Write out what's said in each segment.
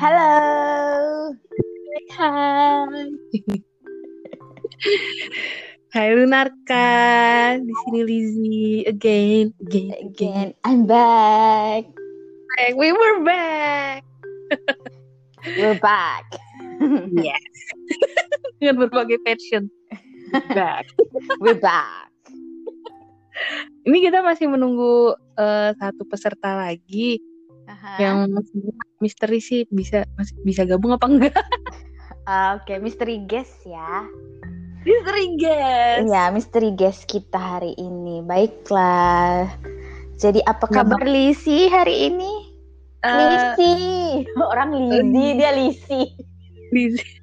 Halo. Hai. Hai Lunarka, di sini Lizzie again, again, again. I'm back. We were back. We're back. Yes. Dengan berbagai version. Back. We're back. Ini kita masih menunggu eh, satu peserta lagi Aha. yang misteri sih bisa masih bisa gabung apa enggak? Oke, misteri guest ya. Misteri guys. Iya, misteri guest kita hari ini. Baiklah. Jadi apa kabar Lisi hari ini? Eh, Lisi. Orang Lizzy, dia Lisi. Liz-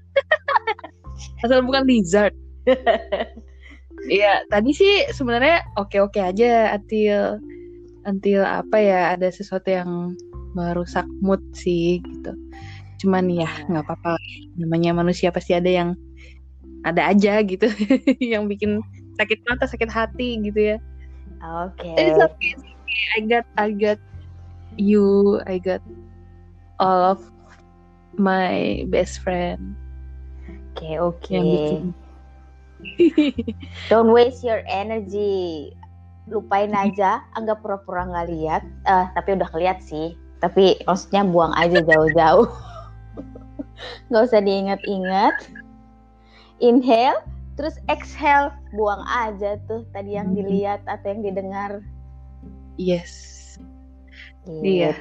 Asal bukan lizard. Iya, tadi sih sebenarnya oke-oke aja until until apa ya ada sesuatu yang merusak mood sih gitu. Cuman ya nggak apa-apa. Namanya manusia pasti ada yang ada aja gitu yang bikin sakit mata, sakit hati gitu ya. Oke. It's okay, it's okay. I got I got you, I got all of my best friend Oke, oke. yang bikin Don't waste your energy. Lupain aja, anggap pura-pura nggak lihat. Eh, tapi udah keliat sih. Tapi maksudnya buang aja jauh-jauh. Nggak usah diingat-ingat. Inhale, terus exhale, buang aja tuh tadi yang Hmm. dilihat atau yang didengar. yes. Gitu. Iya.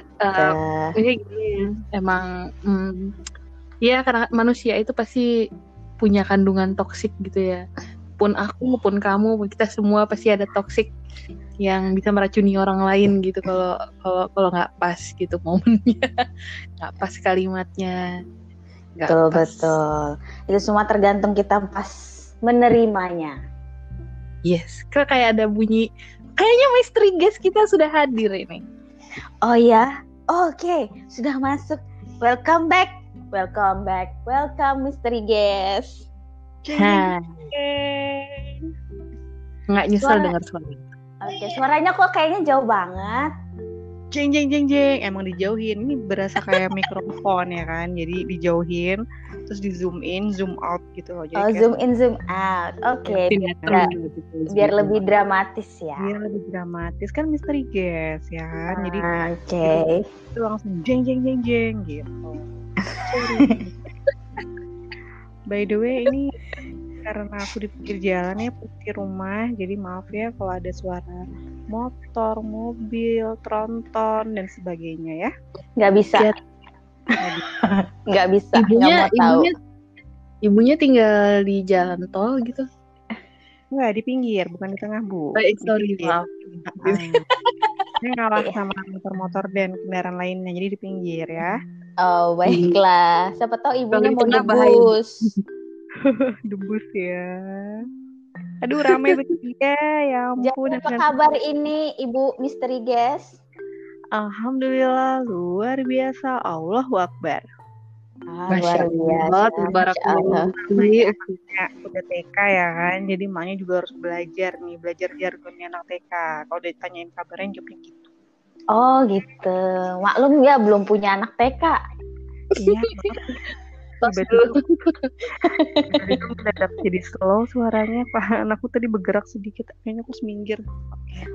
gini, emang mm, ya karena manusia itu pasti punya kandungan toksik gitu ya. Pun aku pun kamu, pun kita semua pasti ada toksik yang bisa meracuni orang lain gitu kalau kalau kalau nggak pas gitu momennya, nggak pas kalimatnya. nggak Betul, pas. betul. Itu semua tergantung kita pas menerimanya. Yes, kok kayak ada bunyi. Kayaknya misteri guest kita sudah hadir ini. Oh ya, oke, sudah masuk. Welcome back, welcome back, welcome mystery guest. Hah. Nggak nyesel Suara- dengar suara. Oke, suaranya kok kayaknya jauh banget. jeng jeng jeng jeng emang dijauhin ini berasa kayak mikrofon ya kan jadi dijauhin terus di zoom in zoom out gitu loh jadi Oh, kayak zoom in, zoom out. Oke, biar, Sinetron nggak- gitu. biar lebih dramatis ya. biar lebih dramatis kan misteri guys ya kan jadi Ah, Oke. itu langsung jeng jeng jeng jeng gitu by the way ini karena aku di pinggir jalan ya di rumah jadi maaf ya kalau ada suara motor mobil tronton dan sebagainya ya Nggak bisa, Iya. nggak bisa, nggak Ibunya, mau tahu. ibunya, ibunya tinggal di jalan tol gitu. Enggak, di pinggir, bukan di tengah, Bu. Oh, Di sorry, pinggir. maaf. Saya ngalah sama motor-motor dan kendaraan lainnya, jadi di pinggir ya. Oh, baiklah. Siapa tahu ibunya di mau bahaya. debus. Ya. Aduh, rame begitu ya, ya Jadi ampun. apa kabar ini, Ibu Misteri Guest? Alhamdulillah, luar biasa. Allahu Akbar. Ah, Masya luar Allah, tabarakallah. Udah TK ya kan, jadi maknya juga harus belajar nih, belajar jargonnya anak TK. Kalau ditanyain kabarnya, jawabnya gitu. Oh gitu. Maklum ya belum punya anak TK. Iya, Tiba-tiba- mendadak jadi slow suaranya Pak. Anakku tadi bergerak sedikit kayaknya aku seminggir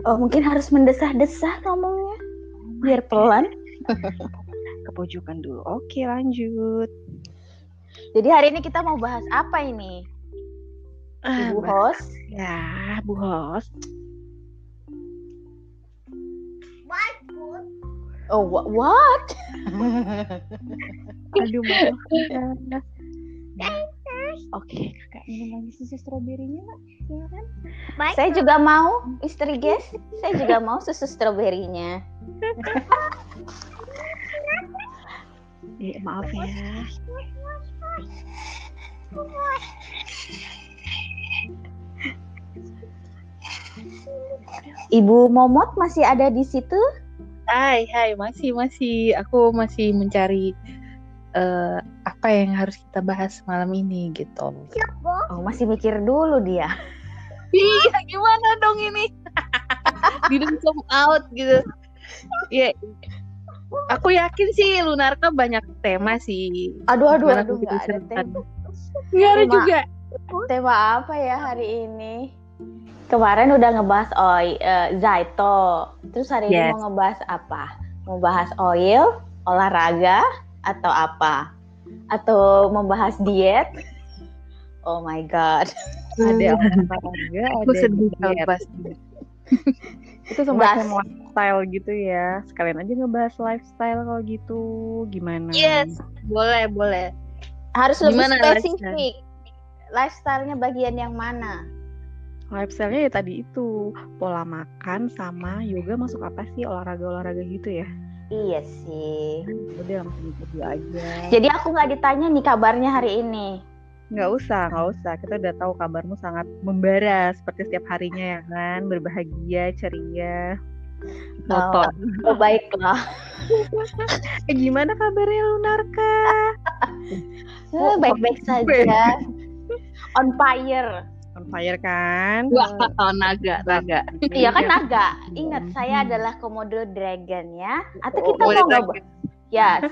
Oh mungkin harus mendesah-desah ngomongnya biar pelan. ke pojokan dulu. Oke lanjut. Jadi hari ini kita mau bahas apa ini, ah, Ibu bah- host? ya bu host Oh wha- what? aduh maaf ya. oke kakak minum lagi susu stroberinya mbak silakan Saya juga mau istri guys. Saya juga mau susu stroberinya. eh, maaf ya Ibu Momot masih ada di situ? Hai, hai, masih, masih. Aku masih mencari eh, apa yang harus kita bahas malam ini gitu. Oh masih mikir dulu dia. Iya, gimana dong ini? Didn't come out gitu. Iya, Aku yakin sih Lunarka banyak tema sih. Aduh aduh Gimana aduh nggak ada tema. Nggak ada Tema. juga. Tema apa ya hari ini? Kemarin udah ngebahas oil, eh, Zaito. Terus hari ini Yes. mau ngebahas apa? Mau bahas oil, olahraga, atau apa? Atau membahas diet? Oh my god. Ada Hmm. olahraga, Aku ada sedih kalau diet. bahas Itu semacam lifestyle gitu ya. Sekalian aja ngebahas lifestyle kalau gitu. Gimana? Yes, boleh, boleh. Harus lebih Gimana spesifik. Lifestyle-nya bagian yang mana? Lifestyle-nya ya tadi itu pola makan sama yoga masuk apa sih olahraga-olahraga gitu ya? Iya sih. Udah langsung ikut dulu aja. Jadi aku nggak ditanya nih kabarnya hari ini. Nggak usah, nggak usah. Kita udah tahu kabarmu sangat membara seperti setiap harinya ya kan, berbahagia, ceria, motor. Oh, baiklah. Eh gimana kabarnya Lunarka? Eh, Baik-baik saja. On fire. On fire kan? Wah, oh, naga, naga. Iya kan naga. Ingat saya adalah Komodo Dragon ya. Atau Oh, kita boleh mau nggak? Ya,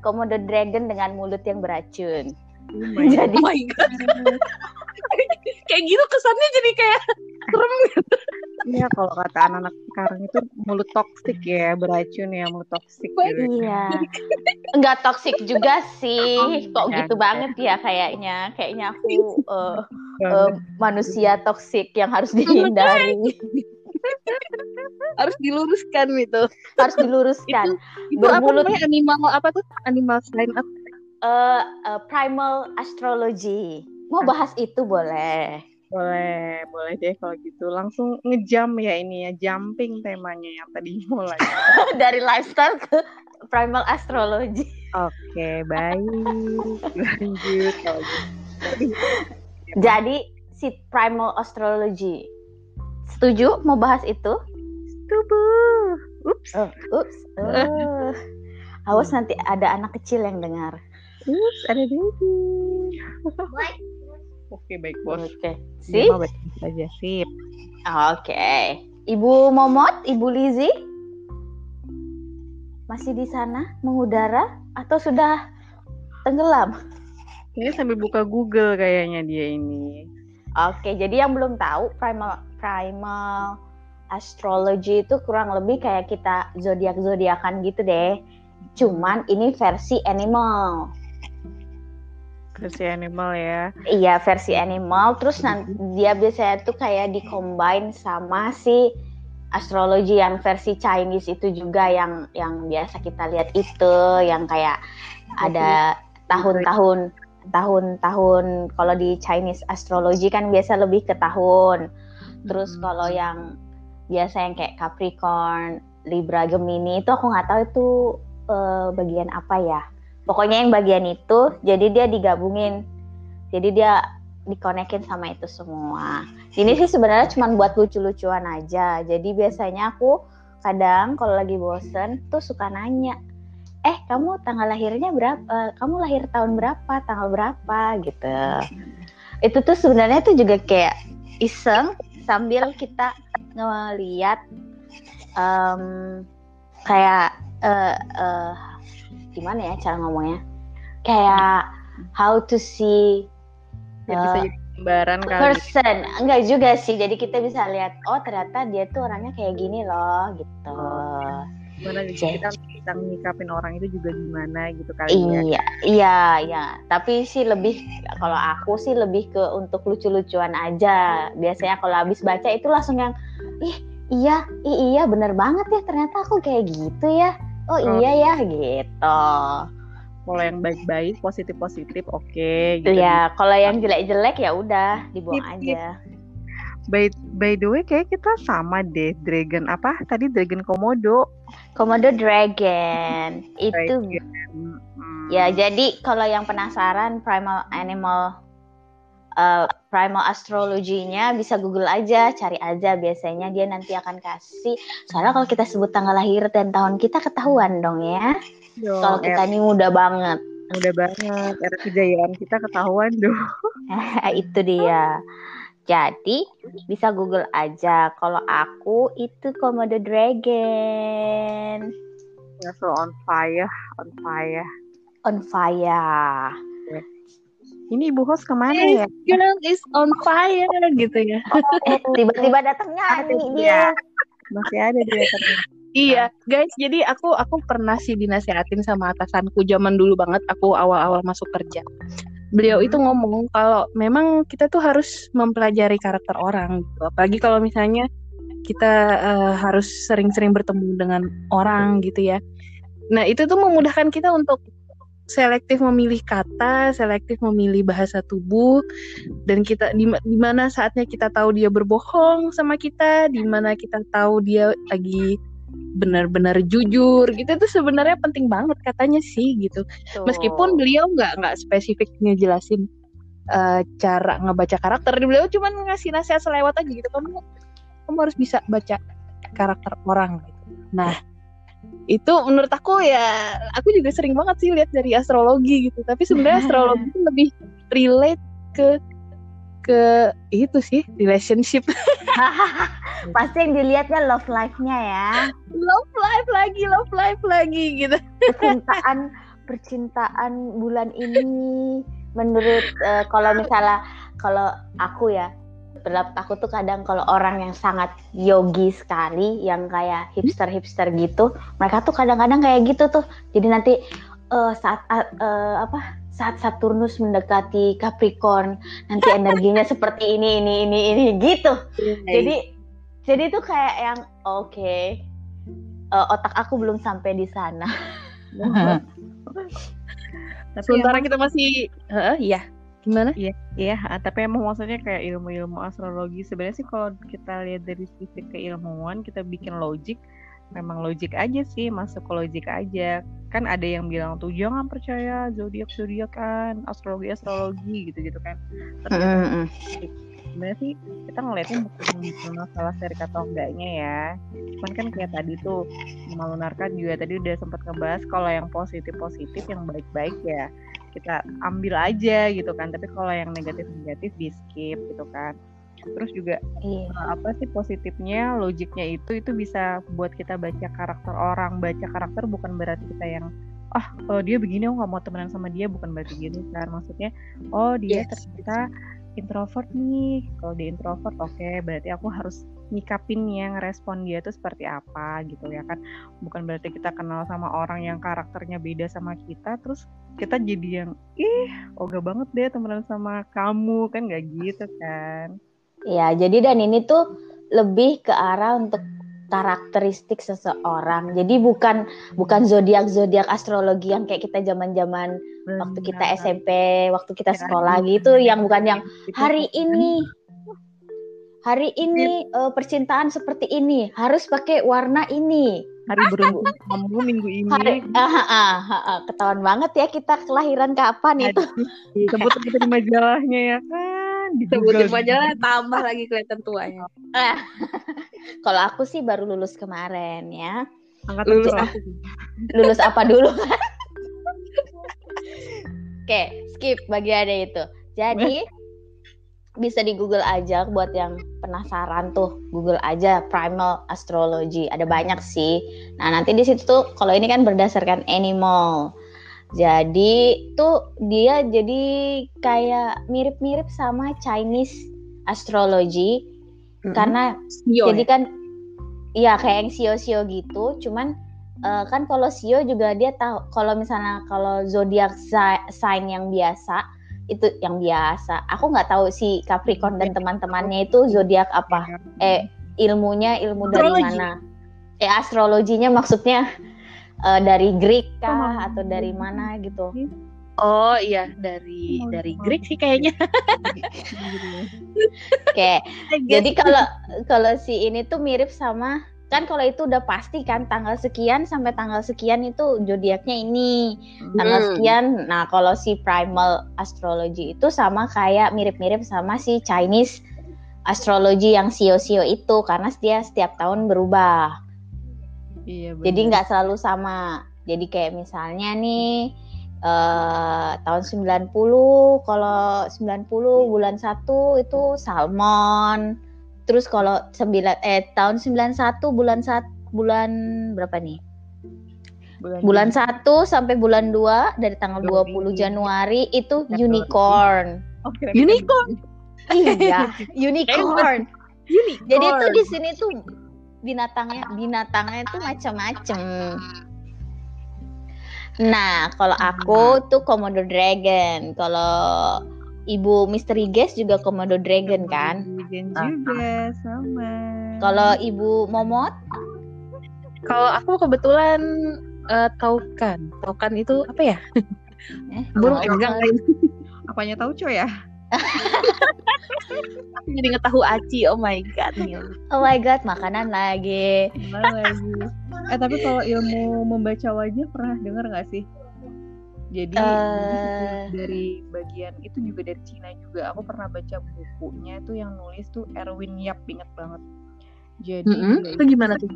Komodo Dragon dengan mulut yang beracun. Oh my Jadi Oh my god. kayak gitu kesannya jadi kayak serem gitu. Iya kalau kata anak-anak sekarang itu mulut toksik ya, beracun ya, mulut toksik gitu. Iya. Enggak toksik juga sih. Kok Enggak, gitu banget ya kayaknya. Kayaknya aku eh, Iya. eh, manusia toksik yang harus dihindari. Harus diluruskan gitu. harus diluruskan. Itu apa Bermulut- namanya animal apa tuh? Animal sign up. Eh, eh, primal astrology. Mau bahas itu boleh. Boleh, boleh deh kalau gitu. Langsung ngejam ya ini ya, jumping temanya yang tadi mulai. Dari lifestyle ke primal astrology. Oke, baik. Lanjut kalau gitu. Jadi si primal astrology. Setuju mau bahas itu? Tubuh. Ups. Oh, ups. Oh. Awas nanti ada anak kecil yang dengar. Ups, ada baby. Oke, baik, Bos. Oke. Sip. Sip. baik saja, sip. Oke. Ibu Momot, Ibu Lizzy masih di sana mengudara atau sudah tenggelam? Ini sambil buka Google kayaknya dia ini. Oke, jadi yang belum tahu primal primal astrology itu kurang lebih kayak kita zodiak zodiakan gitu deh. Cuman ini versi animal. Versi animal ya. Iya, versi animal. Terus nanti dia biasanya tuh kayak di-combine sama si astrologi yang versi Chinese itu juga yang yang biasa kita lihat itu yang kayak ada tahun-tahun tahun-tahun kalau di Chinese astrology kan biasa lebih ke tahun. Terus Hmm. kalau yang biasa yang kayak Capricorn, Libra, Gemini itu aku nggak tahu itu eh, bagian apa ya. Pokoknya yang bagian itu jadi dia digabungin. Jadi dia dikonekin sama itu semua. Ini sih sebenarnya cuma buat lucu-lucuan aja. Jadi biasanya aku kadang kalau lagi bosen tuh suka nanya, eh kamu tanggal lahirnya berapa? eh, Kamu lahir tahun berapa? Tanggal berapa? Gitu. Itu tuh sebenarnya tuh juga kayak iseng sambil kita ngeliat em, kayak eh, eh, gimana ya cara ngomongnya? Kayak how to see Ya, bisa jadi gambaran kali. person. Enggak juga sih. Jadi kita bisa lihat oh ternyata dia tuh orangnya kayak gini loh gitu. Gimana Jadi- kita kita menyikapin orang itu juga gimana gitu kali ya. iya iya iya. Tapi sih lebih kalau aku sih lebih ke untuk lucu-lucuan aja. Biasanya kalau habis baca itu langsung yang ih iya ih, iya bener banget ya ternyata aku kayak gitu ya oh iya ya gitu Kalau yang baik-baik, positif-positif, oke. gitu. ya kalau yang jelek-jelek ya udah dibuang aja By, by the way, kayak kita sama deh. Dragon apa? Tadi Dragon Komodo. Komodo Dragon itu Dragon. Hmm. Ya, jadi kalau yang penasaran primal animal uh, primal astrologinya bisa Google aja, cari aja biasanya dia nanti akan kasih. Soalnya kalau kita sebut tanggal lahir dan tahun kita ketahuan dong ya. Kalau kita ini muda banget. muda banget. Era kejayaan kita ketahuan dong. itu dia. Jadi bisa Google aja. Kalau aku itu Komodo Dragon. Ya, so on fire, on fire. On fire. Ini ibu host ke mana This ya? girl is on fire gitu ya. Eh, tiba-tiba datang nyanyi Ada dia. Masih ada dia. Iya, guys. Jadi aku aku pernah sih dinasehatin sama atasanku zaman dulu banget. Aku awal-awal masuk kerja. Beliau itu ngomong kalau memang kita tuh harus mempelajari karakter orang. Gitu. Apalagi kalau misalnya kita eh, harus sering-sering bertemu dengan orang gitu ya. Nah itu tuh memudahkan kita untuk selektif memilih kata, selektif memilih bahasa tubuh, dan kita di, di mana saatnya kita tahu dia berbohong sama kita, di mana kita tahu dia lagi benar-benar jujur gitu. Itu sebenarnya penting banget katanya sih gitu. Tuh. meskipun beliau nggak nggak spesifik ngejelasin eh, cara ngebaca karakter beliau cuma ngasih nasihat selewat aja gitu. Kamu kamu harus bisa baca karakter orang gitu. Nah itu menurut aku ya aku juga sering banget sih lihat dari astrologi gitu. Tapi sebenarnya astrologi itu lebih relate ke ke itu sih relationship. Pasti yang dilihatnya love life-nya ya. love life lagi love life lagi gitu. Percintaan percintaan bulan ini menurut eh, kalau misalnya kalau aku ya pendapat aku tuh kadang kalau orang yang sangat yogi sekali yang kayak hipster-hipster gitu mereka tuh kadang-kadang kayak gitu tuh. Jadi nanti eh, saat eh, apa saat Saturnus mendekati Capricorn nanti energinya seperti ini ini ini ini gitu. Jadi jadi tuh kayak yang oke eh, otak aku belum sampai di sana. Tapi sementara kita masih Heeh, iya gimana? Iya, ah, tapi emang maksudnya kayak ilmu-ilmu astrologi. Sebenarnya sih kalau kita lihat dari sisi keilmuan kita bikin logik memang logik aja sih masuk ke logik aja. Kan ada yang bilang tuh jangan percaya zodiak zodiak kan astrologi astrologi gitu gitu kan. Tapi sebenarnya sih kita ngeliatnya bukan masalah serik atau enggaknya ya. Cuman kan kayak tadi tuh malu narkat juga. Tadi udah sempat ngebahas kalau yang positif positif yang baik baik ya kita ambil aja gitu kan. Tapi kalau yang negatif negatif di skip gitu kan. Terus juga Iya. eh, apa sih positifnya logiknya itu itu bisa buat kita baca karakter orang. Baca karakter bukan berarti kita yang ah oh, dia begini aku nggak mau temenan sama dia. Bukan berarti gitu kan. Maksudnya oh dia Yes. ternyata introvert nih. Kalau dia introvert oke berarti aku harus nyikapinnya ngerespon dia tuh seperti apa gitu ya kan bukan berarti kita kenal sama orang yang karakternya beda sama kita terus kita jadi yang ih oga banget deh temenan sama kamu kan nggak gitu kan Ya, jadi dan ini tuh lebih ke arah untuk karakteristik seseorang. Jadi bukan bukan zodiak zodiak astrologi yang kayak kita zaman-zaman waktu kita. SMP, waktu kita Ya, sekolah aduh. gitu, yang bukan yang hari ini hari ini eh, percintaan seperti ini. Harus pakai warna ini. hari beruntung kamu minggu ini. Hari, ah, ah, ah, ah, ah, ketahuan banget ya kita kelahiran kapan itu. sebut aja di majalahnya ya kan. Di sebutin Google. majalah tambah lagi kelihatan tuanya. Kalau aku sih baru lulus kemarin ya. angkatan Lulus aku lulus apa dulu? Oke, skip bagiannya itu. Jadi bisa di Google aja buat yang penasaran tuh. Google aja Primal Astrology. Ada banyak sih. Nah, nanti di situ tuh kalau ini kan berdasarkan animal. Jadi tuh dia jadi kayak mirip-mirip sama Chinese astrology karena Sio jadi ya? kan iya kayak yang sio-sio gitu, cuman eh, kan kalau sio juga dia tahu kalau misalnya kalau zodiak si- sign yang biasa itu yang biasa. Aku nggak tahu si Capricorn dan teman-temannya itu zodiak apa. Eh ilmunya ilmu dari Astrologi. mana? Eh astrologinya maksudnya eh, dari Greek kah Oh. atau dari mana gitu? oh iya dari Oh, dari oh. Greek sih kayaknya Oke. Jadi kalau kalau si ini tuh mirip sama kan kalau itu udah pasti kan tanggal sekian sampai tanggal sekian itu zodiaknya ini tanggal Hmm. sekian. Nah kalau si primal astrology itu sama kayak mirip-mirip sama si Chinese astrology yang sio-sio itu karena dia setiap tahun berubah. iya Jadi bener. nggak selalu sama. Jadi kayak misalnya nih eh tahun 90 kalau 90 bulan 1 itu salmon. Terus kalau 9 eh tahun 91 bulan 1 bulan berapa nih? Bulan 1 sampai bulan 2 dari tanggal 20 Januari itu unicorn. Oh, kira Unicorn. Iya, unicorn. Unicorn. Jadi tuh di sini tuh binatangnya binatangnya tuh macam-macam. Nah, kalau aku tuh Komodo dragon. Kalau Ibu Misteri Guest juga Komodo dragon kan? Vegan juga sama. Kalau Ibu Momot Kalau aku kebetulan eh, taukan. Taukan itu apa ya? eh, Burung kalau- enggak Apanya tahu coy ya? jadi ngetahu aci. Oh my god nih. Oh my god, makanan lagi. Gimana lagi? Eh tapi kalau ilmu membaca wajah pernah dengar nggak sih? Jadi Eh. dari bagian itu juga dari Cina juga. Aku pernah baca bukunya tuh yang nulis tuh Erwin Yap inget banget. Jadi Mm-mm. dia Itu gimana tuh?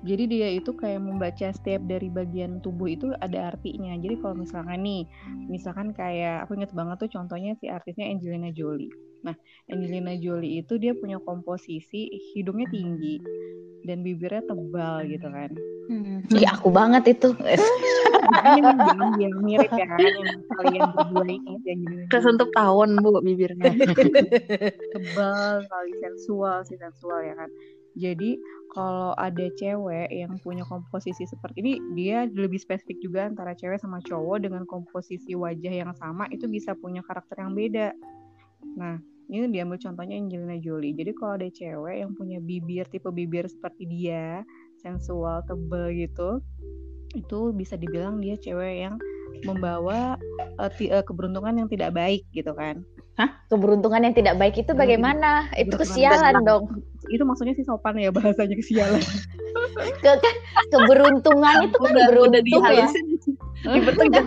Jadi dia itu kayak membaca setiap dari bagian tubuh itu ada artinya. Jadi kalau misalkan nih, misalkan kayak aku inget banget tuh contohnya si artisnya Angelina Jolie. Nah, Angelina Jolie itu dia punya komposisi hidungnya tinggi dan bibirnya tebal gitu kan. Hmm. Ih, aku banget itu. Yang, yang, yang mirip ya kan, yang kalian berdua ini Jolie. Kesentuh tawon bu bibirnya. tebal kali sensual sih sensual ya kan jadi kalau ada cewek yang punya komposisi seperti ini dia lebih spesifik juga antara cewek sama cowok dengan komposisi wajah yang sama itu bisa punya karakter yang beda nah ini diambil contohnya Angelina Jolie jadi kalau ada cewek yang punya bibir tipe bibir seperti dia sensual tebal gitu itu bisa dibilang dia cewek yang membawa ti- eh, keberuntungan yang tidak baik gitu kan Keberuntungan yang tidak baik itu bagaimana? Itu kesialan dong. itu maksudnya sih sopan ya bahasanya kesialan Ke, kan keberuntungan itu kan beruntung ya. Dipertegas.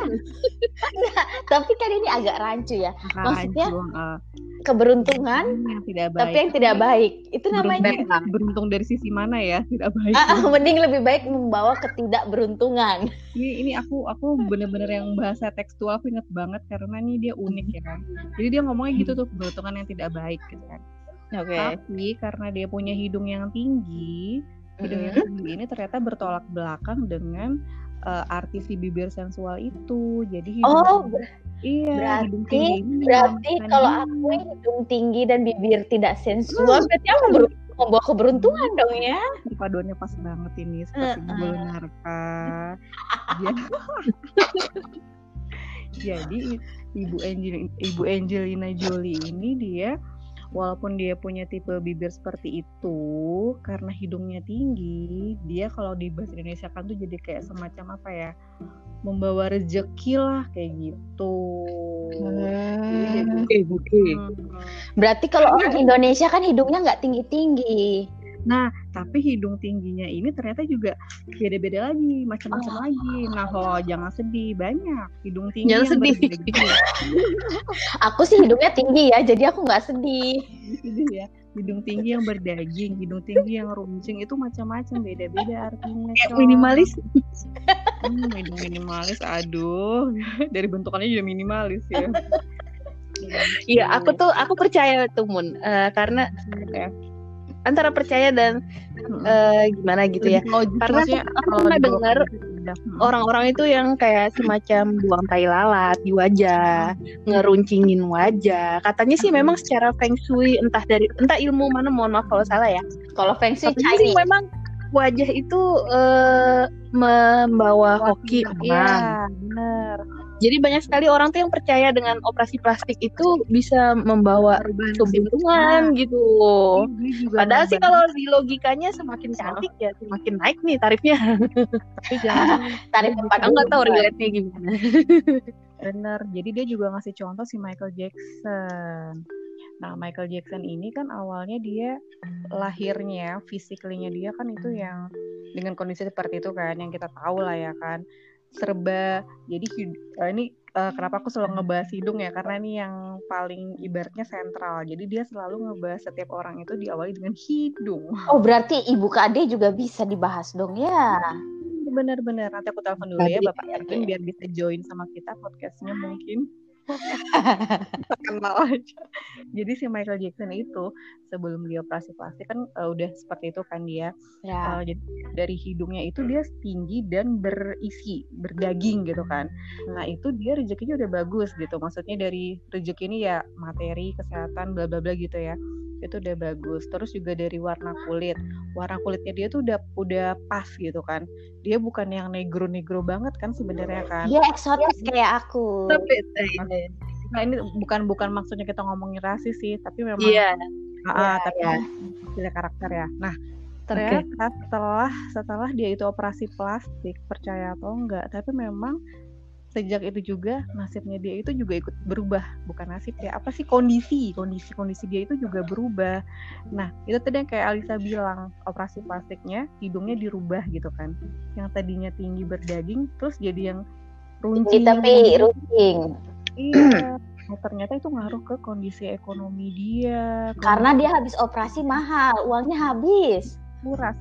Tapi kan ini agak rancu ya. Maksudnya, Hancur, eh, Keberuntungan yang tidak baik tapi yang tidak baik. Itu namanya beruntung, beruntung dari sisi mana ya tidak baik Ah, ah, mending lebih baik membawa ketidakberuntungan. ini ini aku aku bener-bener yang bahasa tekstual aku inget banget karena ini dia unik ya kan jadi dia ngomongnya gitu tuh keberuntungan yang tidak baik gitu kan Oke. tapi karena dia punya hidung yang tinggi hidung yang tinggi ini ternyata bertolak belakang dengan eh, arti si bibir sensual itu jadi hidung Oh, iya hidung berarti- tinggi Berarti kalau aku yang hidung tinggi dan bibir tidak sensual, berarti aku ber- membawa keberuntungan dong ya. perpaduannya pas banget ini seperti Heeh. bulu narka. Jadi- Jadi ibu Angel ibu Angelina Jolie ini dia walaupun dia punya tipe bibir seperti itu karena hidungnya tinggi, dia kalau di bahasa Indonesia kan tuh jadi kayak semacam apa ya? membawa rezeki lah kayak gitu. Jadi- oke. Hmm. Berarti kalau orang Indonesia kan hidungnya nggak tinggi-tinggi. Nah, tapi hidung tingginya ini ternyata juga beda-beda lagi, macam-macam lagi. Nah, lo jangan sedih, banyak hidung tinggi Jangan yang sedih. Aku sih hidungnya tinggi ya, jadi aku nggak sedih. Sedih ya. Hidung tinggi yang berdaging, hidung tinggi yang runcing itu macam-macam, beda-beda artinya. Kayak minimalis. Hmm, hidung minimalis, aduh, dari bentukannya juga minimalis ya. Iya, aku tuh aku percaya tuh Mun Eh, karena Ya. Antara percaya dan Hmm. eh, gimana gitu ya. Logis, Karena aku pernah dengar udah, hmm. Orang-orang itu yang kayak semacam buang tai lalat di wajah, ngeruncingin wajah. Katanya sih memang secara feng shui entah dari entah ilmu mana mohon maaf kalau salah ya. Kalau feng shui Chinese. memang wajah itu eh, membawa hoki Iya, benar. Jadi banyak sekali orang tuh yang percaya dengan operasi plastik itu bisa membawa Perubahan keberuntungan gitu. Iya, gue juga Padahal sih kalau di logikanya semakin cantik ya semakin naik nih tarifnya. Tarif Aku empat nggak tahu relate-nya gimana. bener. Jadi dia juga ngasih contoh si Michael Jackson. Nah, Michael Jackson ini kan awalnya dia lahirnya, fisiklinya dia kan itu yang dengan kondisi seperti itu kan, yang kita tahu lah ya kan, serba. Jadi eh, ini eh, kenapa aku selalu ngebahas hidung ya, karena ini yang paling ibaratnya sentral. Jadi dia selalu ngebahas setiap orang itu diawali dengan hidung. Oh berarti ibu KD juga bisa dibahas dong ya. Bener-bener. Nanti aku telepon dulu ya Tadi- Bapak Erwin biar bisa join sama kita podcastnya mungkin. Kenal aja. Jadi si Michael Jackson itu sebelum dia operasi plastik kan uh, udah seperti itu kan dia. Ya. Uh, jadi dari hidungnya itu dia tinggi dan berisi, berdaging gitu kan. Nah itu dia rezekinya udah bagus gitu. Maksudnya dari rezeki ini ya materi, kesehatan, bla bla bla gitu ya. Itu udah bagus. Terus juga dari warna kulit. Warna kulitnya dia tuh udah udah pas gitu kan. Dia bukan yang negro-negro banget kan sebenarnya kan. Dia eksotis kayak aku. Tapi Nah ini bukan bukan maksudnya kita ngomongin rasis sih, tapi memang iya. Ah, Ya, tapi ya. pilih karakter ya. Nah, ternyata setelah setelah dia itu operasi plastik, percaya atau enggak, tapi memang sejak itu juga nasibnya dia itu juga ikut berubah, bukan nasib ya. Apa sih kondisi, kondisi kondisi dia itu juga berubah. Nah, itu tadi yang kayak Alisa bilang, operasi plastiknya hidungnya dirubah gitu kan. Yang tadinya tinggi berdaging terus jadi yang runcing. Tapi runcing. Iya. Nah, ternyata itu ngaruh ke kondisi ekonomi dia. Karena dia habis operasi mahal, uangnya habis. murah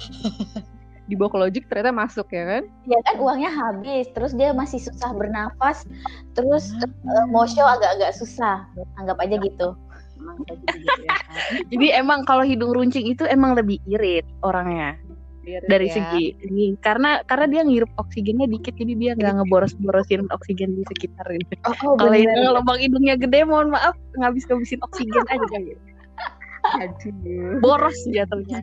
dibawa ke logik ternyata masuk ya kan Ya kan uangnya habis, terus dia masih susah bernafas, terus eh, mau show agak-agak susah. Anggap aja gitu. Emang gitu ya. Jadi emang kalau hidung runcing itu emang lebih irit orangnya Dari ya. segi ini karena karena dia ngirup oksigennya dikit jadi dia nggak ngeboros-borosin oksigen di sekitar gitu. Oh, oh Kalau hidung lubang hidungnya gede mohon maaf ngabis-ngabisin oksigen aja kan gitu. Aduh. Boros jatuhnya.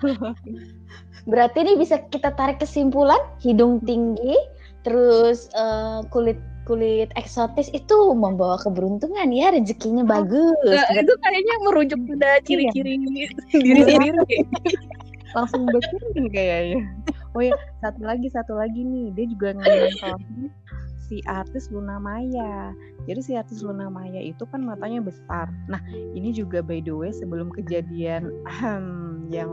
Berarti ini bisa kita tarik kesimpulan hidung tinggi, terus eh, kulit kulit eksotis itu membawa keberuntungan ya rezekinya bagus. Nah, itu kayaknya merujuk pada ciri-ciri diri sendiri. langsung bercermin kayaknya. Oh ya satu lagi satu lagi nih. Dia juga nonton si artis Luna Maya. Jadi si artis Luna Maya itu kan matanya besar. Nah ini juga by the way sebelum kejadian ahem, yang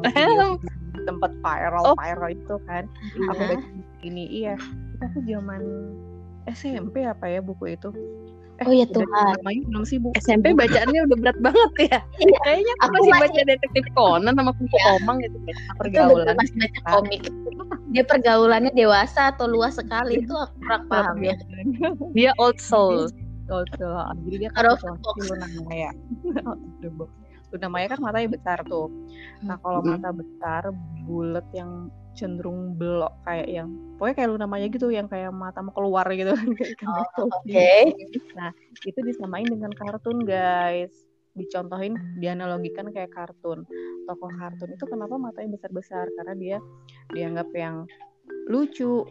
tempat viral Oh. viral itu kan. Aku baca ini iya. Itu aku zaman SMP apa ya buku itu eh, Oh ya Tuhan. namanya belum sih buku SMP bacaannya udah berat banget ya. Iya, Kayaknya aku aku masih masih- baca detektif Conan sama Kuku Omang gitu. Itu pergaulan masih baca komik. Dia pergaulannya dewasa atau luas sekali itu aku kurang paham ya. Dia old soul. Betul. Jadi dia kan Luna Maya. Luna Maya kan matanya besar tuh. Nah kalau mata besar, bulat yang cenderung belok kayak yang pokoknya kayak Luna Maya gitu yang kayak mata mau keluar gitu ikan Oh. Oke. Itu disamain dengan kartun guys. Dicontohin, dianalogikan kayak kartun. Tokoh kartun itu kenapa matanya besar-besar? Karena dia dianggap yang lucu,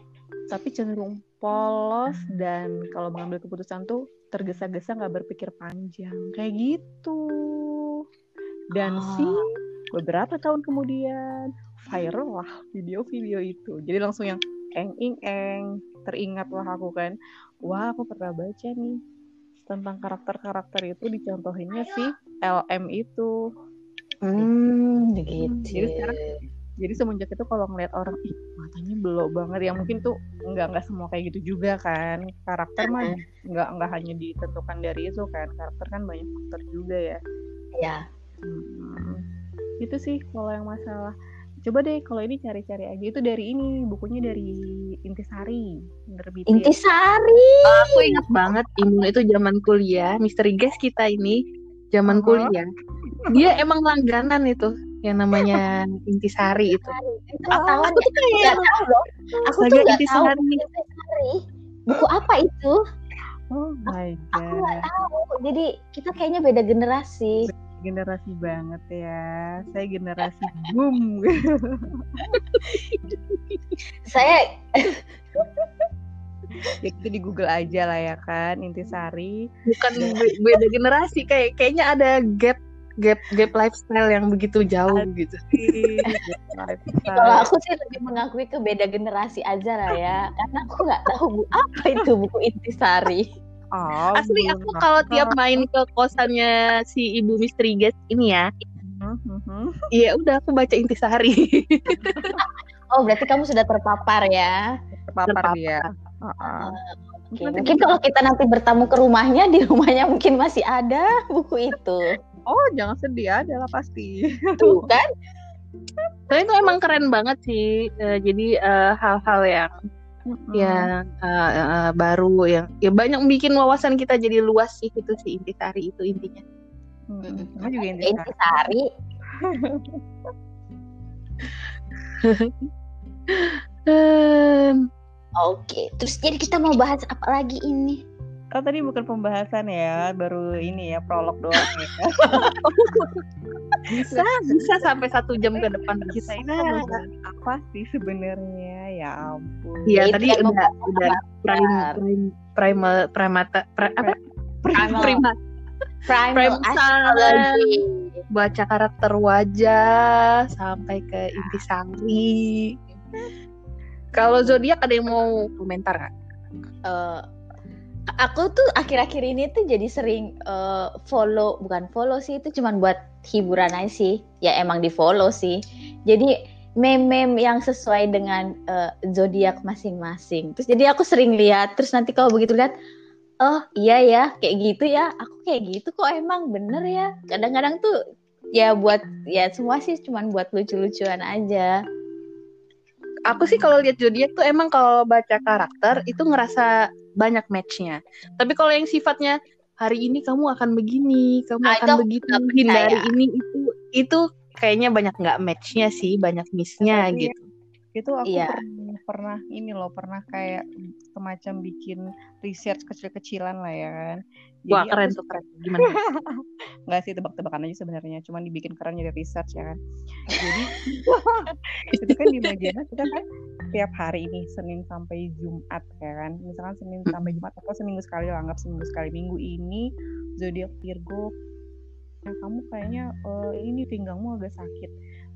tapi cenderung polos dan kalau mengambil keputusan tuh tergesa-gesa nggak berpikir panjang kayak gitu dan Ah. sih beberapa tahun kemudian viral lah video-video itu. Jadi langsung yang eng ing eng teringat lah aku kan. Wah aku pernah baca nih tentang karakter-karakter itu dicontohinnya si LM itu. Hmm, begitu. Jadi sekarang jadi semenjak itu kalau ngeliat orang ih matanya belok banget. Ya mungkin tuh nggak nggak semua kayak gitu juga kan. Karakter mah nggak nggak hanya ditentukan dari itu kan. Karakter kan banyak faktor juga ya. Ya. Hmm, itu sih kalau yang masalah coba deh kalau ini cari-cari aja itu dari ini bukunya dari Intisari nerbitin Intisari. Aku ingat banget Imun itu zaman kuliah, misteri guys kita ini zaman Aha. kuliah. Dia emang langganan itu yang namanya Intisari itu. Itu aku tuh nggak tahu loh. Aku tuh nggak tahu Intisari. buku apa itu? oh my Aku nggak god tahu. Jadi kita kayaknya beda generasi. Generasi banget ya saya generasi boom Saya ya kita di Google aja lah ya kan Intisari Bukan be- beda generasi kayak kayaknya ada gap gap gap lifestyle yang begitu jauh gitu. kalau aku sih lebih mengakui ke beda generasi aja lah ya. Karena aku nggak tahu bu apa itu buku Intisari. Oh, Asli aku kalau tiap main ke kosannya si Ibu Misteri Guys ini ya, Mhm. ya udah aku baca Intisari. Oh berarti kamu sudah terpapar ya. terpapar Terpapar. dia Heeh. Oke, Mungkin kalau kita nanti bertamu ke rumahnya, di rumahnya mungkin masih ada buku itu. oh jangan sedih ada lah pasti Tuh kan? Tapi itu emang keren banget sih. Eh, jadi eh, hal-hal yang Mm-mm. yang uh, uh, baru yang ya banyak bikin wawasan kita jadi luas sih itu si intisari itu intinya. Mm-mm. Sama juga intisari. Intisari. Um, Oke, terus jadi kita mau bahas apa lagi ini? Oh tadi bukan pembahasan ya, baru ini ya prolog doang ya. bisa bisa sampai satu jam ke depan Kita ini bisa. ngobrolin apa sih sebenarnya? Ya ampun. Iya Itu tadi yang udah ngomong udah prime prime primal primata pri- apa Primal. prima Primal Prime astrology. baca karakter wajah sampai ke intisari. Kalau zodiak ada yang mau komentar nggak? Eh, aku tuh akhir-akhir ini tuh jadi sering eh, follow, bukan follow sih, itu cuman buat hiburan aja sih. Ya emang di follow sih. Jadi meme-meme yang sesuai dengan eh, zodiak masing-masing. Terus jadi aku sering lihat. Terus nanti kalau begitu lihat, oh iya ya, kayak gitu ya. Aku kayak gitu kok emang bener ya. Kadang-kadang tuh ya buat ya semua sih cuman buat lucu-lucuan aja. Aku sih kalau lihat zodiak tuh emang kalau baca karakter itu ngerasa banyak matchnya. Tapi kalau yang sifatnya hari ini kamu akan begini, kamu Ah, akan itu begitu, hindari ini itu itu kayaknya banyak nggak matchnya sih, banyak missnya Tapi gitu. Itu aku Iya. pernah, pernah ini loh, pernah kayak semacam bikin research kecil-kecilan lah ya kan. Wah Jadi keren aku tuh keren. Gimana? nggak sih tebak-tebakan aja sebenarnya, cuman dibikin keren jadi research ya kan. Jadi itu kan di Majana kita kan tiap hari ini Senin sampai Jumat ya kan. Misalkan Senin sampai Jumat atau seminggu sekali lah, anggap seminggu sekali. Minggu ini zodiak Virgo. Nah, kamu kayaknya eh, ini pinggangmu agak sakit.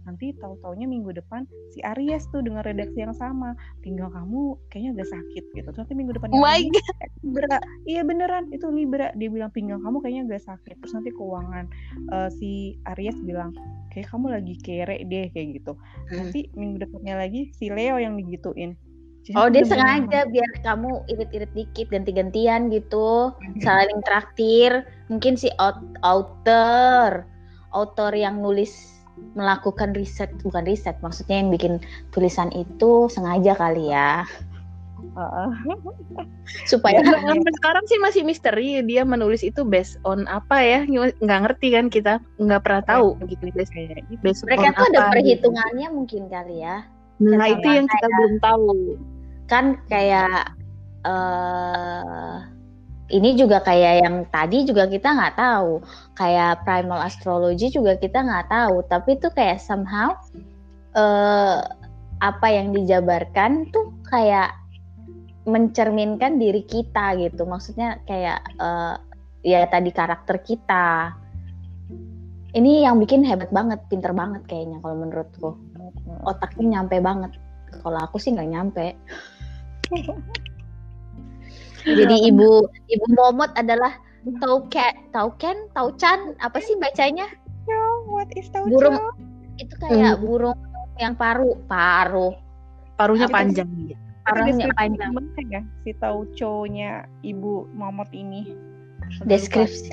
Nanti tahu-taunya minggu depan si Aries tuh dengan redaksi yang sama, pinggang kamu kayaknya agak sakit gitu. Terus nanti minggu depan Oh my god. Libra, iya beneran itu Libra. Dia bilang pinggang kamu kayaknya agak sakit. Terus nanti keuangan eh, si Aries bilang kayak kamu lagi kere deh kayak gitu. Nanti minggu depannya lagi si Leo yang digituin. Jadi Oh dia sengaja biar kamu irit-irit dikit ganti-gantian gitu saling traktir mungkin si aut- author author yang nulis melakukan riset bukan riset maksudnya yang bikin tulisan itu sengaja kali ya Heeh. supaya Ya, sampai sekarang sih masih misteri dia menulis itu based on apa ya nggak ngerti kan kita nggak pernah tahu gitu based, kayak gitu. based mereka on tuh ada apa, perhitungannya mungkin kali ya gitu. nah itu yang kita belum tahu kan kayak eh ini juga kayak yang tadi juga kita nggak tahu. Kayak primal astrology juga kita nggak tahu. Tapi itu kayak somehow eh apa yang dijabarkan tuh kayak mencerminkan diri kita gitu. Maksudnya kayak eh, ya tadi karakter kita. Ini yang bikin hebat banget pinter banget kayaknya kalau menurutku. Otaknya nyampe banget. Kalau aku sih nggak nyampe jadi ibu ibu momot adalah tauken tauken? Taucan apa sih bacanya? Oh, what is tauco? burung. Itu kayak burung yang paru paru. Paruhnya Itu- panjang. Dia paruhnya panjang. ya si tauco-nya ibu Momot ini. deskripsi.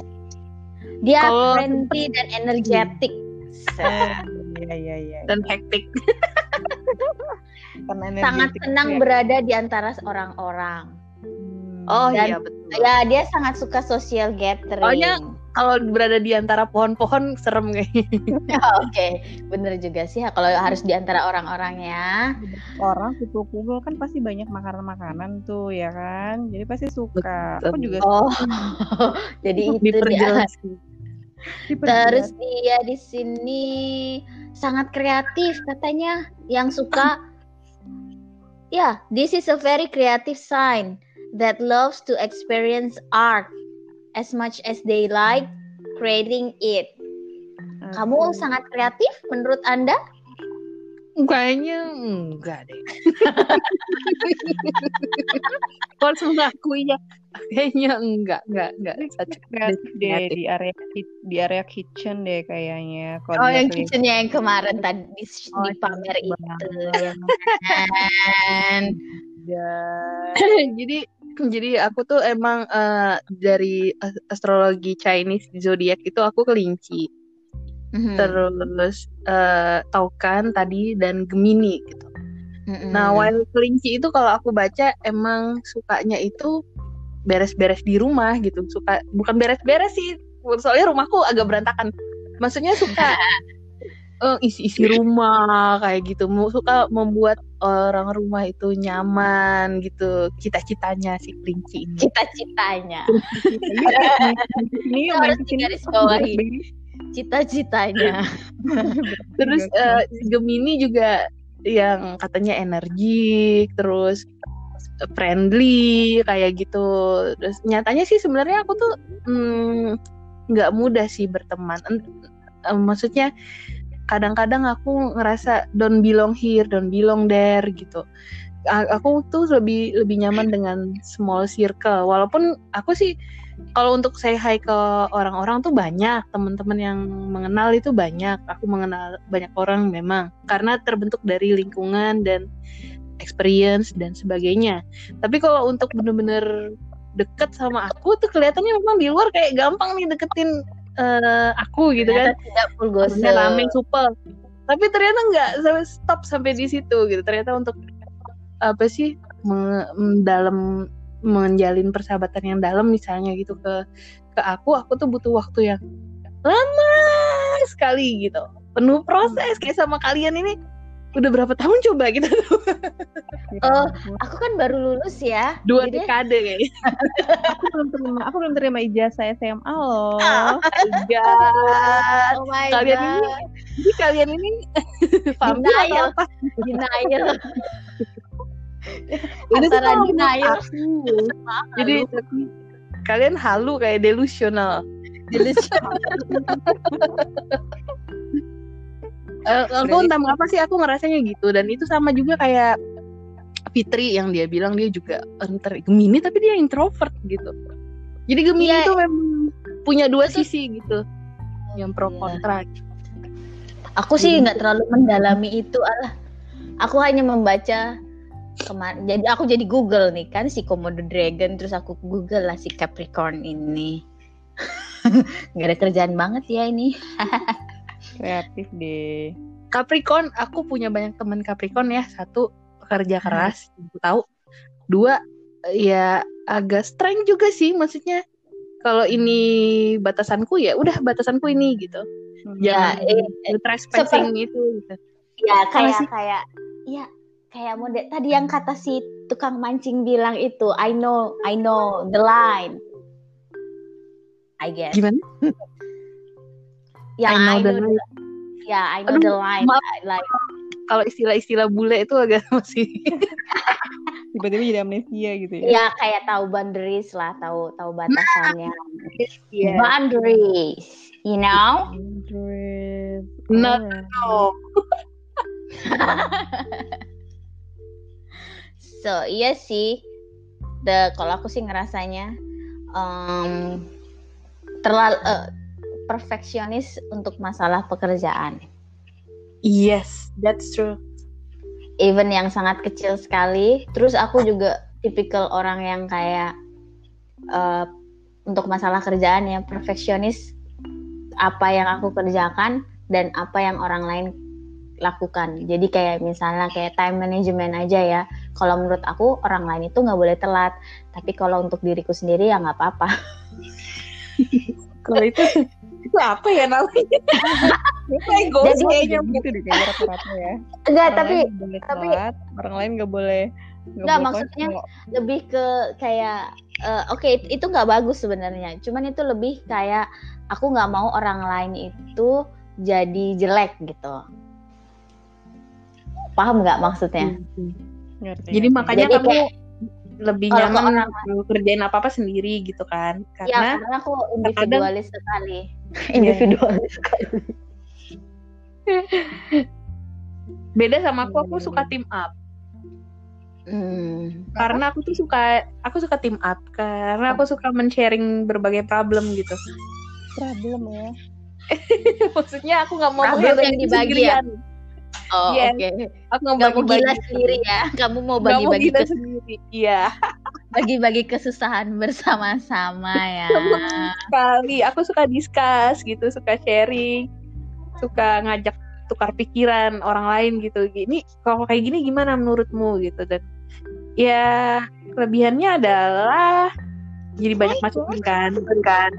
dia Kalau friendly dan energetik. Iya iya iya. dan hektik. Karena sangat senang ya. berada di antara orang-orang Hmm. Oh Dan- iya betul. ya dia sangat suka social gathering. Soalnya- kalau berada di antara pohon-pohon serem kayaknya. Oke. Bener juga sih kalau harus di antara orang-orang ya. Orang kumpul-kumpul kan pasti banyak makanan-makanan tuh ya kan. Jadi pasti suka. Aku juga oh jadi itu dia. Diperjelas diperjelas. Terus dia di sini sangat kreatif katanya. Yang suka ya this is a very creative sign that loves to experience art as much as they like creating it. Kamu sangat kreatif menurut Anda? kayaknya enggak deh harus mengakui ya kayaknya enggak enggak enggak kreatif deh di area di area kitchen deh kayaknya. Kalau Oh yang kitchennya yang kemarin tadi di, Oh, di pamer cantik itu? Dan jadi jadi aku tuh emang eh, dari as- astrologi Chinese zodiak itu aku kelinci Mhm. terus eh, taukan tadi dan gemini gitu Mm-mm. Nah, while kelinci itu kalau aku baca emang sukanya itu beres-beres di rumah gitu. Suka bukan beres-beres sih. Soalnya rumahku agak berantakan. Maksudnya suka eh, isi-isi rumah kayak gitu. Mau suka membuat orang rumah itu nyaman gitu. Cita-citanya si kelinci ini. cita-citanya Ini harus ke sini digarisbawahi. begini. cita-citanya Terus eh, si Gemini juga yang katanya energik, terus friendly kayak gitu. Terus nyatanya sih sebenarnya aku tuh mm, nggak mudah sih berteman. Eh, maksudnya kadang-kadang aku ngerasa don't belong here, don't belong there gitu. Aku tuh lebih lebih nyaman dengan small circle. Walaupun aku sih kalau untuk say hi ke orang-orang tuh banyak teman-teman yang mengenal itu banyak. Aku mengenal banyak orang memang karena terbentuk dari lingkungan dan experience dan sebagainya. Tapi kalau untuk bener-bener deket sama aku tuh kelihatannya memang di luar kayak gampang nih deketin eh, aku gitu kan. Tidak full gosip rame supel. Tapi ternyata nggak sampai stop sampai di situ gitu. Ternyata untuk apa sih me- m- dalam menjalin persahabatan yang dalam misalnya gitu ke ke aku, aku tuh butuh waktu yang lama sekali gitu. Penuh proses kayak sama kalian ini udah berapa tahun coba gitu Ya Oh, aku kan baru lulus ya. Dua Jadi- dekade kayaknya. Aku belum terima aku belum terima ijazah SMA loh. God. oh my Kalian god. ini jadi kalian ini Denial. apa? Denial. Ini Antara denial. jadi kalian halu kayak delusional Eh, aku entah mengapa sih aku ngerasanya gitu dan itu sama juga kayak Fitri yang dia bilang dia juga enter Gemini tapi dia introvert gitu. Jadi Gemini Iya. itu memang punya dua Itu- sisi gitu. Yang pro Iya. kontra. aku sih nggak terlalu mendalami itu alah aku hanya membaca kemarin jadi aku jadi Google nih kan si Komodo Dragon terus aku Google lah si Capricorn ini nggak ada kerjaan banget ya ini Kreatif deh. Capricorn, aku punya banyak teman Capricorn ya. Satu pekerja keras, aku tahu. Dua ya agak strength juga sih maksudnya. Kalau ini batasanku ya udah batasanku ini gitu. ya Jangan eh, trespassing itu gitu. ya kayak sih? kayak ya kayak model tadi yang kata si tukang mancing bilang itu I know I know the line I guess Gimana? yang I know I the know line. ya I know Aduh, the line maaf. like Kalau istilah-istilah bule itu agak masih Tiba-tiba jadi amnesia gitu ya. ya kayak tahu boundaries lah tahu tahu batasannya Iya. boundaries you know Android. No, Alright. no. so iya sih the kalau aku sih ngerasanya um, terlalu eh, perfeksionis untuk masalah pekerjaan Yes, that's true. even yang sangat kecil sekali. Terus aku juga tipikal orang yang kayak eh, untuk masalah kerjaan ya perfeksionis apa yang aku kerjakan dan apa yang orang lain lakukan. Jadi kayak misalnya kayak time management aja ya. Kalau menurut aku orang lain itu nggak boleh telat. Tapi kalau untuk diriku sendiri ya nggak apa-apa. Kalau itu itu apa ya namanya? Jadi- kayaknya. gitu deh kayaknya rata-rata ya. Enggak, Orang tapi tapi- telat, orang lain nggak boleh Nggak, boleh maksudnya konyol. lebih ke kayak eh, oke it- itu nggak bagus sebenarnya cuman itu lebih kayak aku nggak mau orang lain itu jadi jelek gitu paham nggak maksudnya Ngerti, Jadi ngerti. makanya Jadi kamu kayak- lebih Kalau nyaman orang kerjain apa apa sendiri gitu kan? ya Karena karena aku individualis sekali Iya. individualis sekali beda sama aku, aku suka team up. Hmm. Karena aku tuh suka aku suka team up karena aku suka men-sharing berbagai problem gitu. problem ya. Maksudnya aku nggak mau Problem yang dibagi ya? Oh Yes. oke. Aku nggak mau gila sendiri ya. Kamu mau bagi-bagi kes- sendiri. Iya. bagi-bagi kesusahan bersama-sama ya. Sekali. Aku suka discuss gitu suka sharing suka ngajak tukar pikiran orang lain gitu. Gini kalau kayak gini gimana menurutmu gitu? Dan ya kelebihannya adalah jadi banyak masukan kan kan?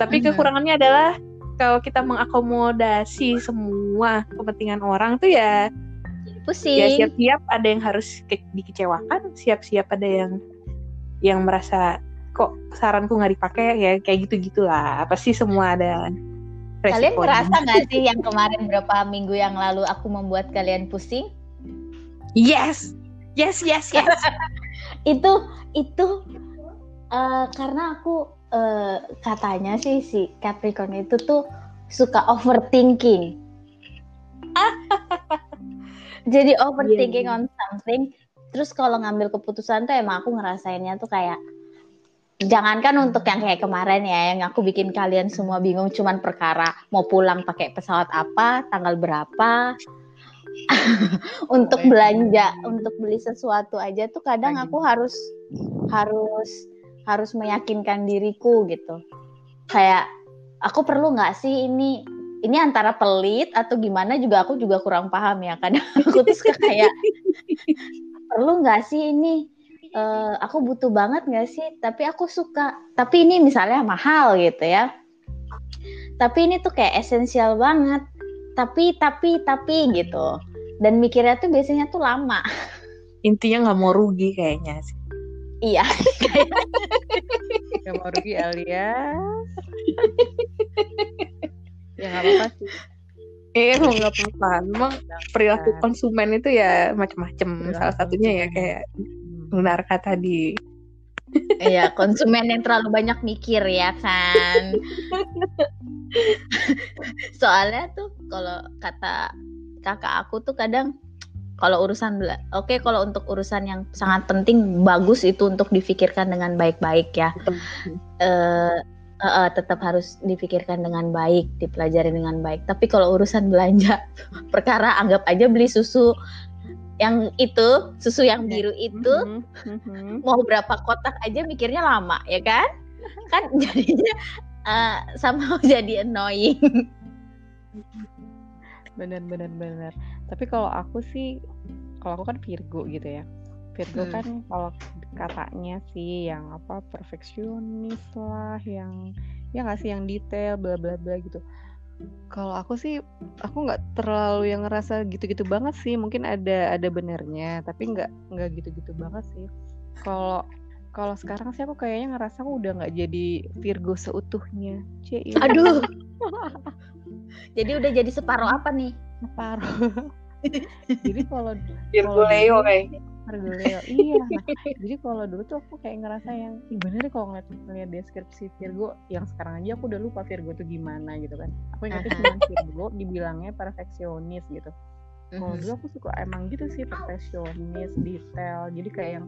Tapi kekurangannya adalah kalau kita mengakomodasi semua kepentingan orang tuh ya Pusing. ya siap-siap ada yang harus ke- dikecewakan siap-siap ada yang yang merasa kok saranku nggak dipakai ya kayak gitu gitulah pasti semua ada Kalian resikonya. merasa nggak sih yang kemarin berapa minggu yang lalu aku membuat kalian pusing? yes yes yes yes Itu itu eh, karena aku eh, katanya sih si Capricorn itu tuh suka overthinking. Jadi overthinking Iya, on something. Terus kalau ngambil keputusan tuh emang aku ngerasainnya tuh kayak jangankan untuk yang kayak kemarin ya yang aku bikin kalian semua bingung cuman perkara mau pulang pakai pesawat apa, tanggal berapa. untuk belanja, untuk beli sesuatu aja tuh kadang aku harus harus harus meyakinkan diriku gitu. Kayak aku perlu nggak sih ini ini antara pelit atau gimana juga aku juga kurang paham ya. Kadang aku tuh suka kayak perlu nggak sih ini? Eh, aku butuh banget nggak sih? Tapi aku suka. Tapi ini misalnya mahal gitu ya. Tapi ini tuh kayak esensial banget. Tapi tapi tapi gitu. Dan mikirnya tuh biasanya tuh lama. Intinya nggak mau rugi kayaknya iya Gak mau rugi alias. ya nggak apa-apa sih. eh emang nggak apa-apa memang perilaku konsumen itu ya macam-macam salah satunya ya kayak. Lunarka tadi iya konsumen yang terlalu banyak mikir ya kan soalnya tuh kalau kata kakak aku tuh kadang kalau urusan oke kalau untuk urusan yang sangat penting bagus itu untuk difikirkan dengan baik-baik ya eh eh, eh, tetap harus dipikirkan dengan baik, dipelajari dengan baik. Tapi kalau urusan belanja, perkara anggap aja beli susu yang itu, susu yang biru itu, Mhm, mhm. mau berapa kotak aja mikirnya lama, ya kan? Kan jadinya eh, sama jadi annoying. bener bener bener tapi kalau aku sih kalau aku kan Virgo gitu ya Virgo Hmm. kan kalau katanya sih yang apa perfeksionis lah yang ya nggak sih yang detail bla bla bla gitu kalau aku sih aku nggak terlalu yang ngerasa gitu-gitu banget sih mungkin ada ada benernya tapi nggak nggak gitu-gitu banget sih kalau kalau sekarang sih aku kayaknya ngerasa aku udah nggak jadi Virgo seutuhnya Cie, Aduh. jadi udah jadi separuh apa nih? Separuh jadi kalau Virgo Kalau Leo kayak iya. Nah, jadi kalau dulu tuh aku kayak ngerasa yang Ih, bener kalau ngeliat, ngeliat deskripsi Virgo yang sekarang aja aku udah lupa Virgo itu gimana gitu kan. Aku ingatnya cuma Virgo dibilangnya perfeksionis gitu. Kalau Mhm. dulu aku suka emang gitu sih perfeksionis detail jadi kayak yang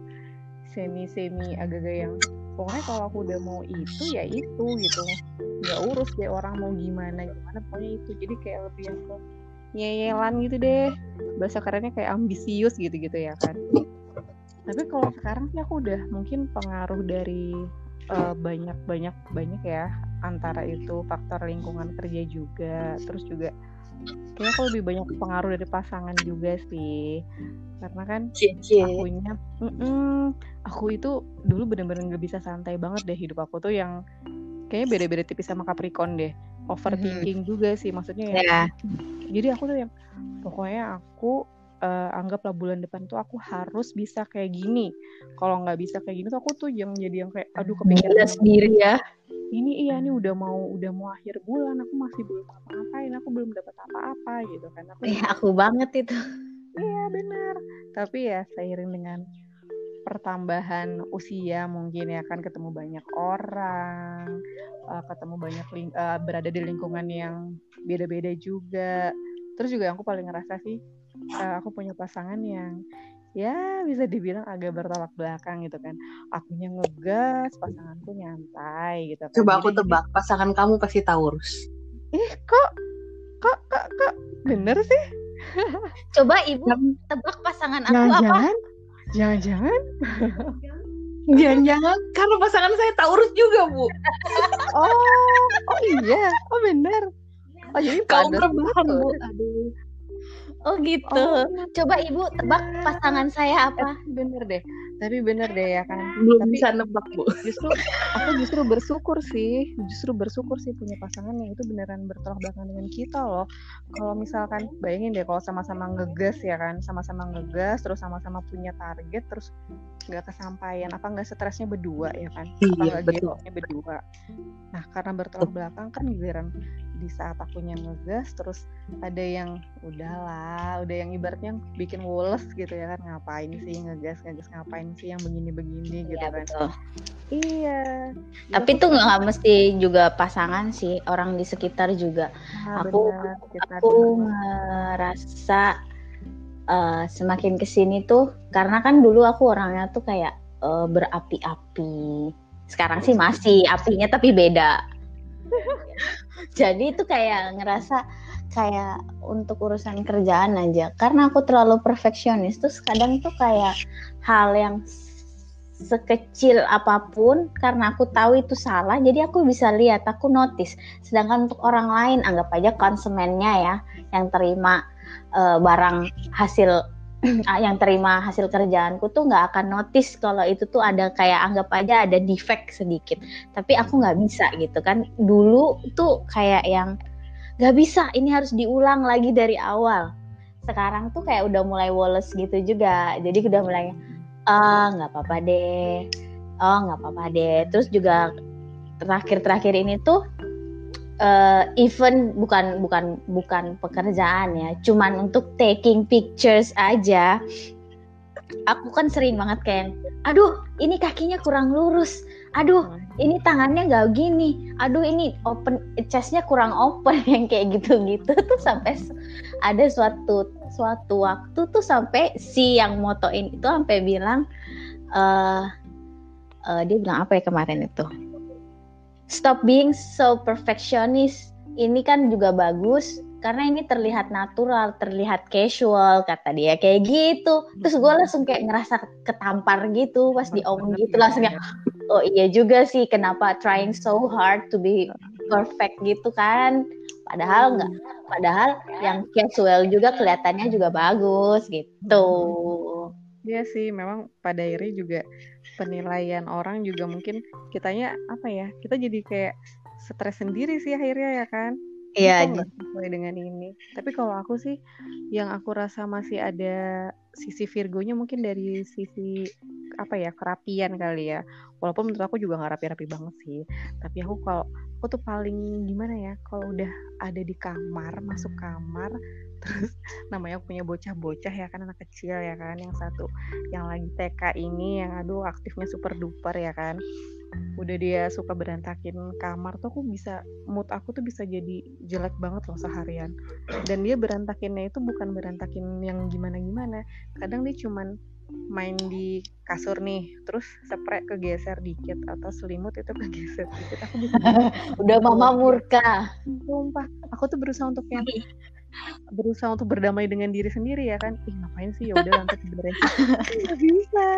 semi semi agak-agak yang pokoknya kalau aku udah mau itu ya itu gitu. Nggak urus deh orang mau gimana gimana pokoknya itu. Jadi kayak lebih yang ke nyeyelan gitu deh. Bahasa kerennya kayak ambisius gitu gitu ya kan. Tapi kalau sekarang sih aku udah mungkin pengaruh dari eh, banyak banyak banyak ya. Antara itu faktor lingkungan kerja juga. Terus juga kayaknya aku lebih banyak pengaruh dari pasangan juga sih. Karena kan cie. akunya mm-mm, aku itu dulu bener-bener nggak bisa santai banget deh hidup aku tuh yang kayaknya beda-beda tipis sama Capricorn deh overthinking juga sih maksudnya ya Ya. jadi aku tuh yang pokoknya aku eh, anggaplah bulan depan tuh aku harus bisa kayak gini kalau nggak bisa kayak gini tuh aku tuh yang jadi yang kayak aduh Gila kepikiran sendiri ya. ini iya nih udah mau udah mau akhir bulan aku masih belum apa-apain aku belum dapat apa-apa gitu kan aku Eh, aku banget itu. Iya benar. Tapi ya seiring dengan pertambahan usia mungkin ya kan ketemu banyak orang, eh, ketemu banyak ling- eh, berada di lingkungan yang beda-beda juga. Terus juga yang aku paling ngerasa sih eh, aku punya pasangan yang ya bisa dibilang agak bertolak belakang gitu kan. Akunya ngegas, pasanganku nyantai gitu kan. coba aku tebak pasangan kamu pasti Taurus Ih, kok kok kok kok bener sih? Coba ibu tebak pasangan aku apa? Jangan-jangan jangan-jangan karena pasangan saya Taurus juga bu Oh, oh iya, oh benar. Oh jadi Kaum rebahan bu. Aduh. Oh gitu. Oh, Coba ibu tebak pasangan saya apa? eh, bener deh. Tapi bener deh ya kan. Belum Tapi bisa nebak bu. justru aku justru bersyukur sih justru bersyukur sih punya pasangan yang itu beneran bertolak belakang dengan kita loh kalau misalkan bayangin deh kalau sama-sama ngegas ya kan sama-sama ngegas terus sama-sama punya target terus nggak kesampaian apa nggak stresnya berdua ya kan apa Iya, nggak betul. gengnya berdua nah karena bertolak belakang kan giliran di saat akunya ngegas terus ada yang udahlah udah yang ibaratnya bikin woles gitu ya kan ngapain sih ngegas ngegas ngapain sih yang begini-begini gitu Iya kan betul. Iya. Tapi itu nggak mesti juga pasangan sih, orang di sekitar juga. Ah, Aku- benar, Aku juga. ngerasa eh, semakin ke sini tuh, karena kan dulu aku orangnya tuh kayak eh, berapi-api. Sekarang sih masih apinya tapi beda. Jadi itu kayak ngerasa kayak untuk urusan kerjaan aja. Karena aku terlalu perfeksionis terus kadang tuh kayak hal yang sekecil apa pun karena aku tahu itu salah jadi aku bisa lihat aku notice. Sedangkan untuk orang lain anggap aja konsumennya ya yang terima eh, barang hasil yang terima hasil kerjaanku tuh nggak akan notice kalau itu tuh ada kayak anggap aja ada defect sedikit. Tapi aku nggak bisa gitu kan. Dulu tuh kayak yang nggak bisa ini harus diulang lagi dari awal. Sekarang tuh kayak udah mulai woles gitu juga. Jadi udah mulai ah nggak apa-apa deh. Oh nggak apa-apa deh. Terus juga terakhir-terakhir ini tuh eh, even bukan bukan bukan pekerjaan ya. Cuman untuk taking pictures aja aku kan sering banget kayak aduh ini kakinya kurang lurus. Aduh ini tangannya nggak gini. Aduh ini open chestnya kurang open. Yang kayak gitu-gitu tuh sampai ada suatu suatu waktu tuh sampai si yang motoin itu sampai bilang eh eh, dia bilang apa ya kemarin itu stop being so perfectionist. Ini kan juga bagus karena ini terlihat natural, terlihat casual kata dia kayak gitu. Terus gue langsung kayak ngerasa ketampar gitu pas diomong gitu. langsung kayak oh iya juga sih kenapa trying so hard to be perfect gitu kan? Padahal enggak padahal yang casual juga kelihatannya juga bagus gitu. Iya sih, memang pada akhirnya juga penilaian orang juga mungkin kitanya apa ya? Kita jadi kayak stres sendiri sih akhirnya ya kan? iya nggak sesuai dengan ini. Tapi kalau aku sih, yang aku rasa masih ada sisi Virgonya mungkin dari sisi apa ya kerapian kali ya. Walaupun menurut aku juga nggak rapi-rapi banget sih. Tapi aku kalau aku tuh paling gimana ya? Kalau udah ada di kamar, masuk kamar, terus namanya aku punya bocah-bocah ya kan anak kecil ya kan, yang satu yang lagi TK ini yang aduh aktifnya super duper ya kan. Udah dia suka berantakin kamar tuh aku bisa mood aku tuh bisa jadi jelek banget loh seharian. Dan dia berantakinnya itu bukan berantakin yang gimana gimana kadang dia cuman main di kasur nih terus spray kegeser dikit atau selimut itu kegeser dikit aku bisa udah mama murka. Sumpah aku tuh berusaha untuk yang berusaha untuk berdamai dengan diri sendiri ya kan? Ih ngapain sih? Ya udah lantai diberesin nggak bisa.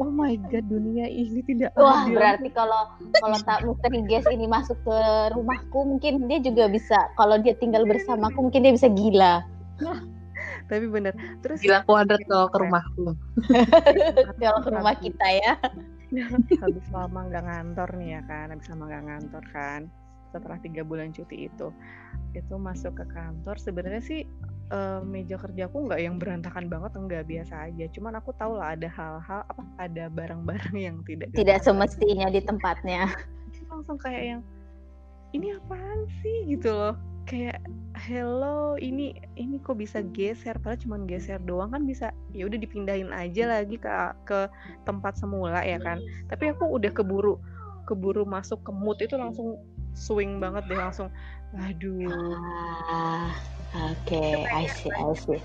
Oh my god dunia ini tidak wah adil. berarti kalau kalau tak misteri guys ini masuk ke rumahku mungkin dia juga bisa kalau dia tinggal bersamaku mungkin dia bisa gila. Tapi bener. Terus Gila kuadrat kalau ke rumahku. kalau ke rumah kita ya. Habis lama nggak ngantor nih ya kan? Habis lama nggak ngantor kan setelah tiga bulan cuti itu itu masuk ke kantor sebenarnya sih eh, meja kerjaku nggak yang berantakan banget enggak biasa aja. Cuman aku tahu lah ada hal-hal apa ada barang-barang yang tidak tidak semestinya di tempatnya. Langsung kayak yang ini apaan sih? gitu loh. Kayak hello ini ini kok bisa geser? Padahal cuma geser doang kan bisa ya udah dipindahin aja lagi ke ke tempat semula ya kan. Tapi aku udah keburu keburu masuk ke mood itu langsung swing banget deh langsung. Aduh. Ah oke I see I see.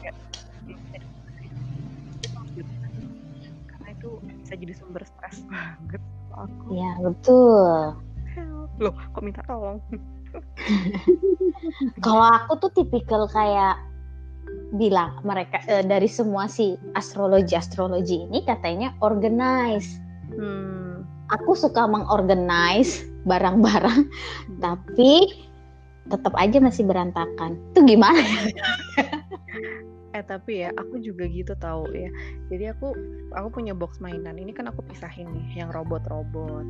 karena itu bisa jadi sumber stres banget aku. Ya betul. Loh kok minta tolong? Kalau aku tuh tipikal kayak bilang mereka eh, dari semua si astrologi astrologi ini katanya organize. hmm Aku suka mengorganize barang-barang, tapi tetap aja masih berantakan. Itu gimana? eh tapi ya aku juga gitu tahu ya. Jadi aku aku punya box mainan. Ini kan aku pisahin nih yang robot-robot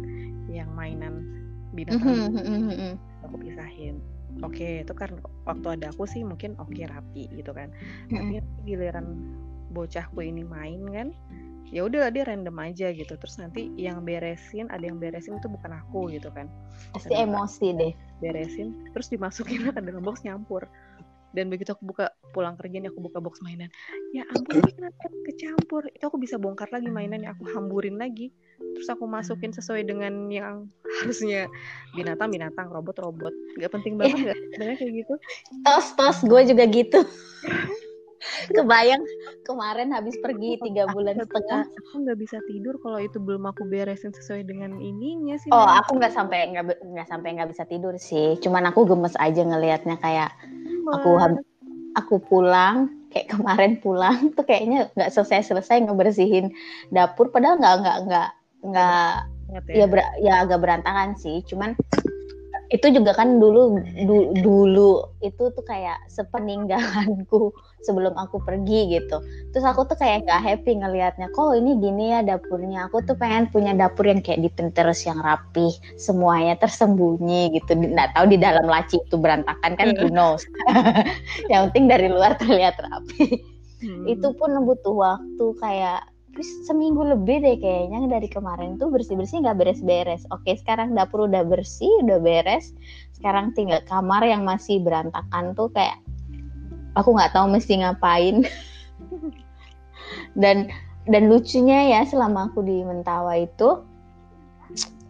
yang mainan binatang. Mhm, aku pisahin. Oke itu kan waktu ada aku sih mungkin oke rapi gitu kan. Mhm. tapi nanti giliran bocahku ini main kan ya udah dia random aja gitu terus nanti yang beresin ada yang beresin itu bukan aku gitu kan. Pasti emosi deh. beresin terus dimasukin ke dalam box nyampur. Dan begitu aku buka pulang kerja nih aku buka box mainan. Ya ampun ini kenapa kecampur. Itu aku bisa bongkar lagi mainannya aku hamburin lagi. Terus aku masukin sesuai dengan yang harusnya. Binatang binatang robot robot nggak penting banget nggak sebenarnya kayak gitu. Tos tos gue juga gitu. Kebayang kemarin habis pergi tiga bulan setengah. aku nggak bisa tidur kalau itu belum aku beresin sesuai dengan ininya sih Oh, aku nggak sampai nggak nggak sampai nggak bisa tidur sih. Cuman aku gemes aja ngelihatnya kayak aku hab- aku pulang kayak kemarin pulang tuh kayaknya nggak selesai selesai ngebersihin dapur. Padahal nggak nggak nggak nggak ya. ber- ya agak berantakan sih. Cuman itu juga kan dulu du- dulu itu tuh kayak sepeninggalanku sebelum aku pergi gitu. Terus aku tuh kayak nggak happy ngelihatnya kok ini gini ya dapurnya? Aku tuh pengen punya dapur yang kayak di terus yang rapih semuanya tersembunyi gitu. Nggak tahu di dalam laci itu berantakan kan who knows? Yang penting dari luar terlihat rapi. Hmm. itu pun butuh waktu kayak seminggu lebih deh kayaknya dari kemarin tuh bersih bersih nggak beres beres oke sekarang dapur udah bersih udah beres. Sekarang tinggal kamar yang masih berantakan tuh kayak aku nggak tahu mesti ngapain dan dan lucunya ya selama aku di Mentawa itu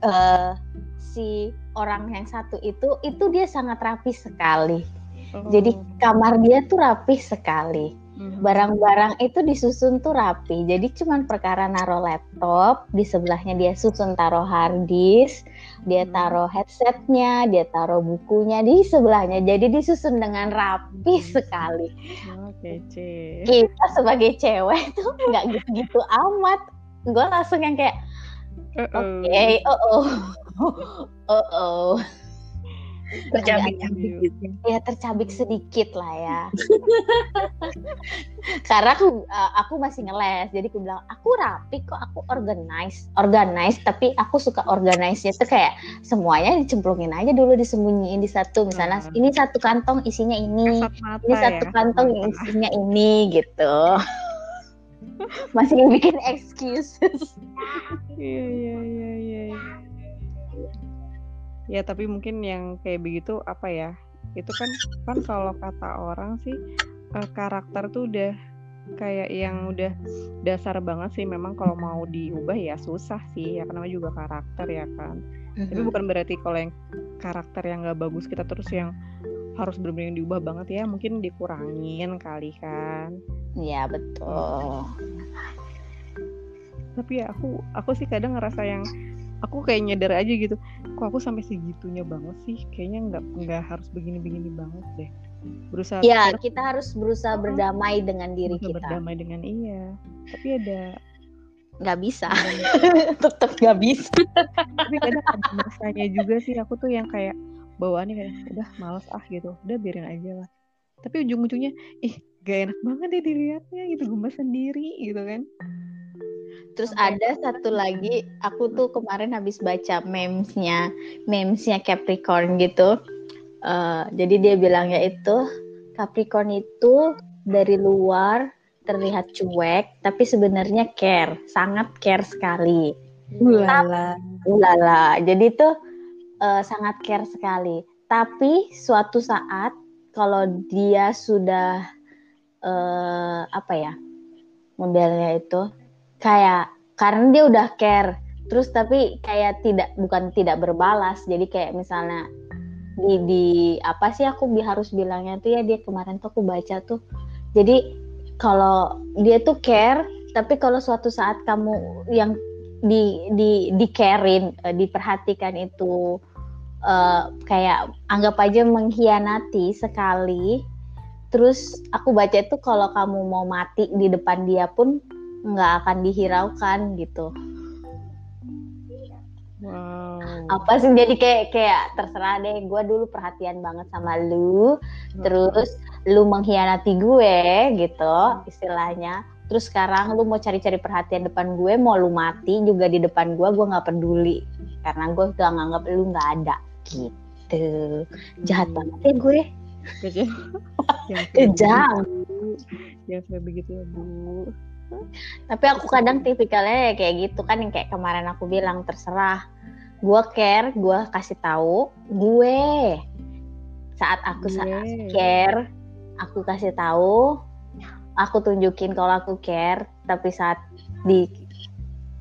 eh si orang yang satu itu itu dia sangat rapi sekali Oh. jadi kamar dia tuh rapi sekali. Barang-barang itu disusun tuh rapi. Jadi cuman perkara naruh laptop, di sebelahnya dia susun taruh hard disk, dia Hmm. taruh headsetnya, dia taruh bukunya di sebelahnya. Jadi disusun dengan rapi Hmm. sekali. Oh, kece Kita sebagai cewek tuh nggak gitu-gitu amat. Gue langsung yang kayak, oke, oh oh, oh oh, gitu ya tercabik sedikit lah ya. Karena aku uh, aku masih ngeles, jadi aku bilang aku rapi kok, aku organize, organize. Tapi aku suka organize-nya tuh kayak semuanya dicemplungin aja dulu disembunyiin di satu. Misalnya Hmm. ini satu kantong isinya ini, mata ini satu ya, kantong isinya ini gitu. masih bikin excuses. Iya iya iya iya. Ya tapi mungkin yang kayak begitu apa ya? Itu kan kan kalau kata orang sih eh, karakter tuh udah kayak yang udah dasar banget sih memang kalau mau diubah ya susah sih ya karena juga karakter ya kan. Tapi bukan berarti kalau yang karakter yang nggak bagus kita terus yang harus benar-benar diubah banget ya mungkin dikurangin kali kan. Iya betul. tapi ya aku aku sih kadang ngerasa yang aku kayak nyadar aja gitu kok aku sampai segitunya banget sih? Kayaknya nggak nggak harus begini-begini banget deh. Berusaha Ya kita harus berusaha berdamai dengan diri kita. berdamai dengan iya. Tapi ada Nggak bisa, tetap nggak bisa. tapi kadang ada masanya juga sih aku tuh yang kayak bawaannya kayak udah males ah gitu. Udah biarin aja lah. Tapi ujung-ujungnya ih gak enak banget deh dilihatnya gitu gemes sendiri gitu kan Terus ada satu lagi, aku tuh kemarin habis baca memesnya, memesnya Capricorn gitu. Eh, jadi dia bilangnya itu Capricorn itu dari luar terlihat cuek, tapi sebenarnya care, sangat care sekali. Ulala. Ulala, jadi tuh eh, sangat care sekali. Tapi suatu saat kalau dia sudah eh, apa ya modelnya itu kayak karena dia udah care, terus tapi kayak tidak bukan tidak berbalas. Jadi kayak misalnya di di apa sih aku bi- harus bilangnya tuh ya dia kemarin tuh aku baca tuh. Jadi kalau dia tuh care, tapi kalau suatu saat kamu yang di di di carein, eh, diperhatikan itu eh, kayak anggap aja mengkhianati sekali. Terus aku baca itu kalau kamu mau mati di depan dia pun nggak akan dihiraukan gitu. wow. Apa sih jadi kayak kayak terserah deh. Gue dulu perhatian banget sama lu. Terus lu mengkhianati gue gitu istilahnya. Terus sekarang lu mau cari-cari perhatian depan gue mau lu mati juga di depan gue gue nggak peduli. Karena gue udah nganggap lu nggak ada. Gitu. Jahat Hmm. banget ya gue. Kejam. Jangan kayak begitu ya bu. Tapi aku kadang tipikalnya kayak gitu kan yang kayak kemarin aku bilang terserah. Gue care gue kasih tahu gue. Saat aku saat care aku kasih tahu aku tunjukin kalau aku care. Tapi saat di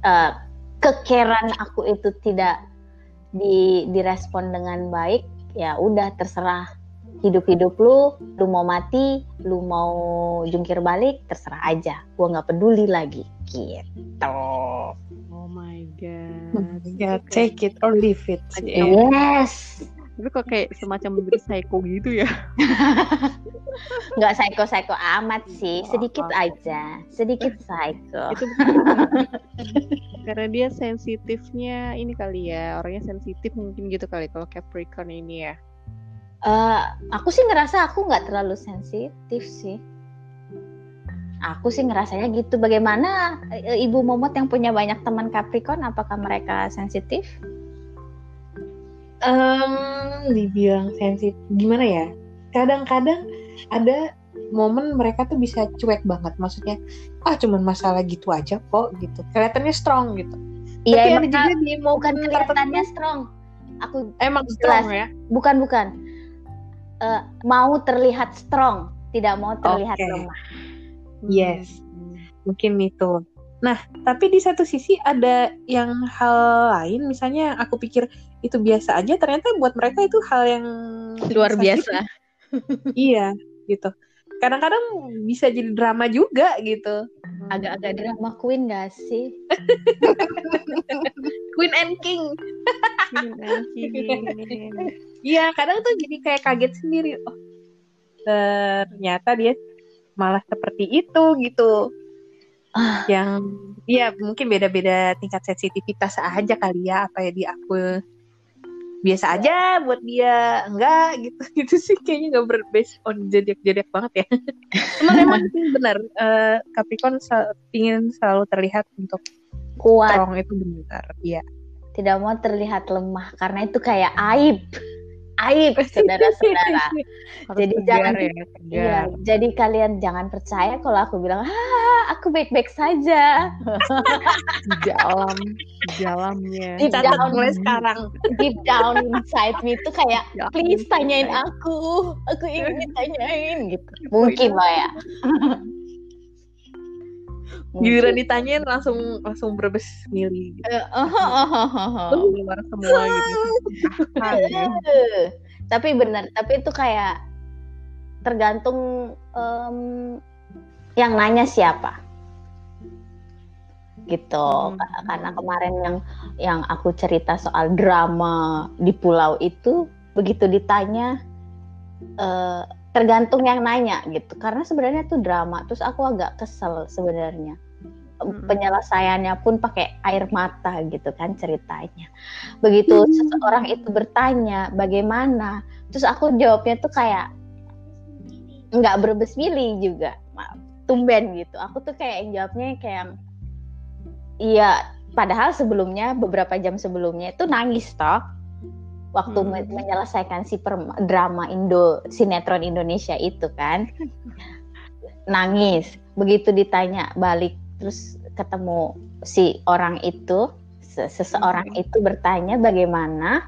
eh, kekeran aku itu tidak di direspon dengan baik ya udah terserah hidup-hidup lu lu mau mati lu mau jungkir balik terserah aja gua nggak peduli lagi gitu Oh my god. Ya, take it or leave it. Ya. yes Itu kok kayak semacam menjadi psycho gitu ya. nggak psycho-psycho amat sih Oh, sedikit oh. aja sedikit psycho Itu karena dia sensitifnya ini kali ya. Orangnya sensitif mungkin gitu kali kalau Capricorn ini ya. Eh, aku sih ngerasa aku nggak terlalu sensitif sih. Aku sih ngerasanya gitu. Bagaimana eh, Ibu Momot yang punya banyak teman Capricorn, apakah mereka sensitif? Em, dibilang sensitif gimana ya? Kadang-kadang ada momen mereka tuh bisa cuek banget. Maksudnya, ah cuman masalah gitu aja kok gitu. Kelihatannya strong gitu. Tapi Iya, ada emang juga di bukan momen kelihatannya tertentu strong. Aku emang strong ya. bukan bukan Eh, mau terlihat strong, tidak mau terlihat Oke. lemah. Yes. Hmm. Mungkin itu. Nah, tapi di satu sisi ada yang hal lain, misalnya aku pikir itu biasa aja, ternyata buat mereka itu hal yang Luar biasa. Iya, gitu. Kadang-kadang bisa jadi drama juga gitu. Agak-agak drama queen gak sih? Queen and King. Iya, kadang tuh jadi kayak kaget sendiri. Oh, ternyata dia malah seperti itu gitu. Ah. Yang ya mungkin beda-beda tingkat sensitivitas aja kali ya apa ya di aku biasa aja buat dia. Enggak gitu. Gitu sih kayaknya nggak berbase on zodiak zodiak banget ya. Cuman emang benar eh, Capricorn sel- ingin selalu terlihat untuk Kuat, strong itu benar iya. Tidak mau terlihat lemah karena itu kayak aib. Aib, saudara-saudara. Jadi jangan ya, Iya, jadi kalian jangan percaya kalau aku bilang, ah, aku baik-baik saja. Di dalam, di dalamnya. Deep down, mulai sekarang deep down inside me itu kayak, Ya please tanyain aku, aku ingin ditanyain gitu. Mungkin lah ya. Giliran ditanyain langsung langsung berbes milih gitu. Eh, oh, oh, oh, oh, keluar semua gitu. Ah, ya. Eh, tapi benar, tapi itu kayak tergantung em, yang nanya siapa. Gitu. Hmm. Ka- Karena kemarin yang yang aku cerita soal drama di pulau itu begitu ditanya eh, tergantung yang nanya gitu. Karena sebenarnya itu drama. Terus aku agak kesel sebenarnya. Penyelesaiannya pun pakai air mata gitu kan ceritanya. Begitu seseorang itu bertanya bagaimana, terus aku jawabnya tuh kayak nggak berbes milih juga, tumben gitu. Aku tuh kayak jawabnya kayak iya. Padahal sebelumnya beberapa jam sebelumnya itu nangis toh waktu Hmm. me- menyelesaikan si drama Indo sinetron Indonesia itu kan nangis begitu ditanya balik terus ketemu si orang itu se- seseorang itu bertanya bagaimana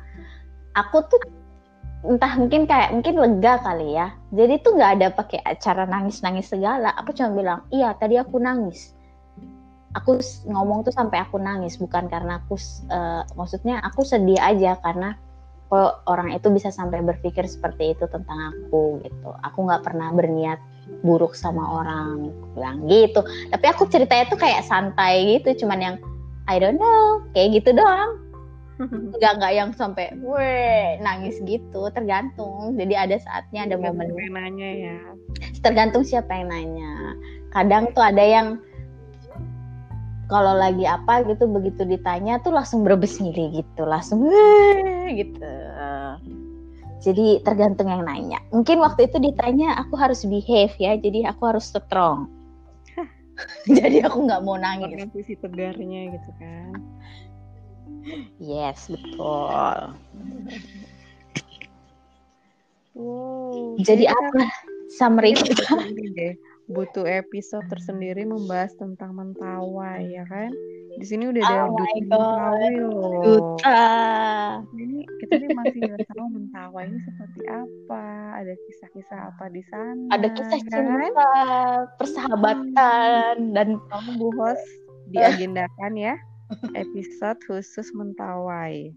aku tuh entah mungkin kayak mungkin lega kali ya. Jadi tuh nggak ada pakai acara nangis nangis segala. Aku cuma bilang iya tadi aku nangis. Aku ngomong tuh sampai aku nangis bukan karena aku eh, maksudnya aku sedih aja karena kok orang itu bisa sampai berpikir seperti itu tentang aku gitu. Aku nggak pernah berniat buruk sama orang aku bilang gitu. Tapi aku ceritanya tuh kayak santai gitu cuman yang I don't know kayak gitu doang. Nggak nggak yang sampai weh nangis gitu tergantung. Jadi ada saatnya ada Tergantung momen. yang nanya ya. tergantung siapa yang nanya. Kadang tuh ada yang kalau lagi apa gitu begitu ditanya tuh langsung berebes ngiri gitu langsung "Weh," gitu jadi tergantung yang nanya. Mungkin waktu itu ditanya aku harus behave ya jadi aku harus strong. Jadi aku nggak mau nangis. Sisi tegarnya gitu kan. yes betul. Wow. jadi apa summary kita butuh ini episode tersendiri membahas tentang mentawai ya kan. Di sini udah ada Oh duta mentawai loh. duta Ini kita nih masih nggak tahu mentawai ini seperti apa, ada kisah-kisah apa di sana. ada kisah kan? cinta persahabatan dan Kamu Bu host diagendakan ya episode khusus mentawai.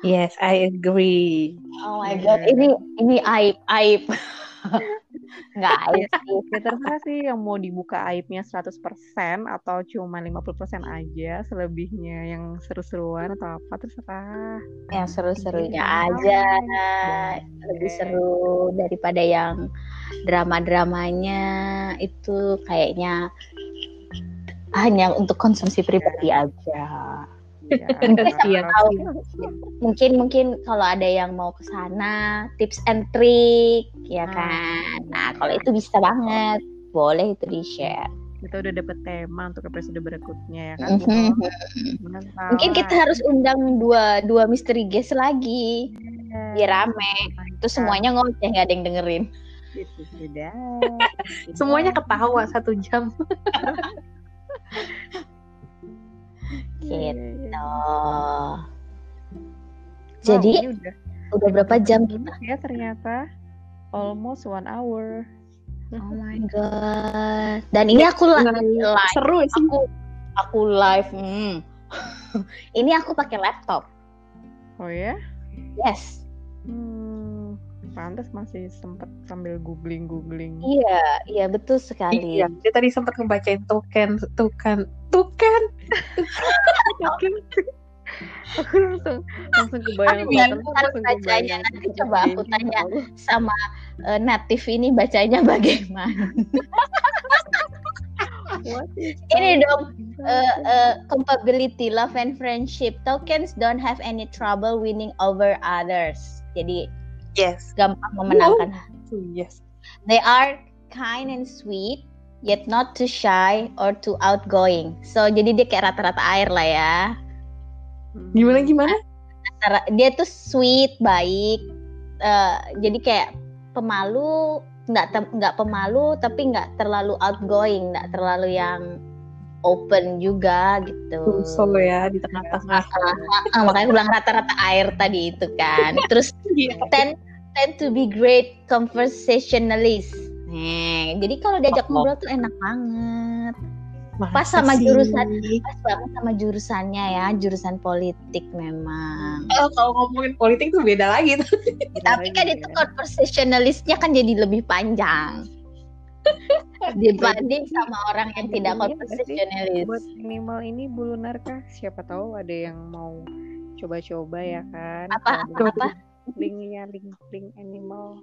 Yes, I agree. oh my Iya. god ini ini aib aib nggak aib sih Ya terserah sih yang mau dibuka aibnya 100% atau cuma 50% aja selebihnya yang seru-seruan atau apa terserah. yang seru-serunya aja Boleh. lebih seru daripada yang drama-dramanya itu kayaknya hanya untuk konsumsi pribadi aja. Iya, Mungkin Iya. tahu mungkin mungkin kalau ada yang mau ke sana tips and trick ya Ah. kan. Nah, kalau itu bisa banget. Boleh itu di-share. Kita udah dapet tema untuk episode berikutnya ya kan. Mhm. Mungkin kita harus undang dua dua misteri guest lagi Iya. biar rame. Terus semuanya ngoceh nggak ada yang dengerin. Itu sudah. Semuanya ketawa satu jam. Iya, Gitu. Wow, Jadi udah udah berapa jam kita? ya ternyata almost one hour. Oh my god. Dan ini aku li- live. Seru sih. Aku aku live. Hmm. ini aku pakai laptop. Oh ya? Yes. Hmm, pantas masih sempet sambil googling googling. Iya, iya betul sekali. Iya, dia tadi sempat ngebacain token, tukan, tukan. Oke. aku langsung langsung kebayang Aku nggak langsung bacanya. Nanti coba aku deh. tanya. Sama eh, native ini bacanya bagaimana? Ini dong eh, eh, compatibility, love and friendship. Tokens don't have any trouble winning over others. Jadi Yes. gampang memenangkan Yes. They are kind and sweet, yet not too shy or too outgoing. So jadi dia kayak rata-rata air lah ya. Hmm. Gimana gimana? Dia tuh sweet, baik. eh, jadi kayak pemalu, nggak nggak pemalu tapi nggak terlalu outgoing, nggak terlalu yang open juga gitu. Solo ya di tengah-tengah. Ah, makanya aku bilang rata-rata air tadi itu kan. Terus tend tend to be great conversationalist. Nih, jadi kalau diajak Oh. ngobrol tuh enak banget. Masa Pas sama sih? jurusan. Pas banget sama jurusannya ya, jurusan politik memang. Oh, kalau ngomongin politik tuh beda lagi tuh. Tapi kan itu conversationalistnya kan jadi lebih panjang. Dibanding sama orang yang tidak conversationalist. buat minimal ini bulu narka siapa tahu ada yang mau coba-coba ya kan Apa apa linknya link link animal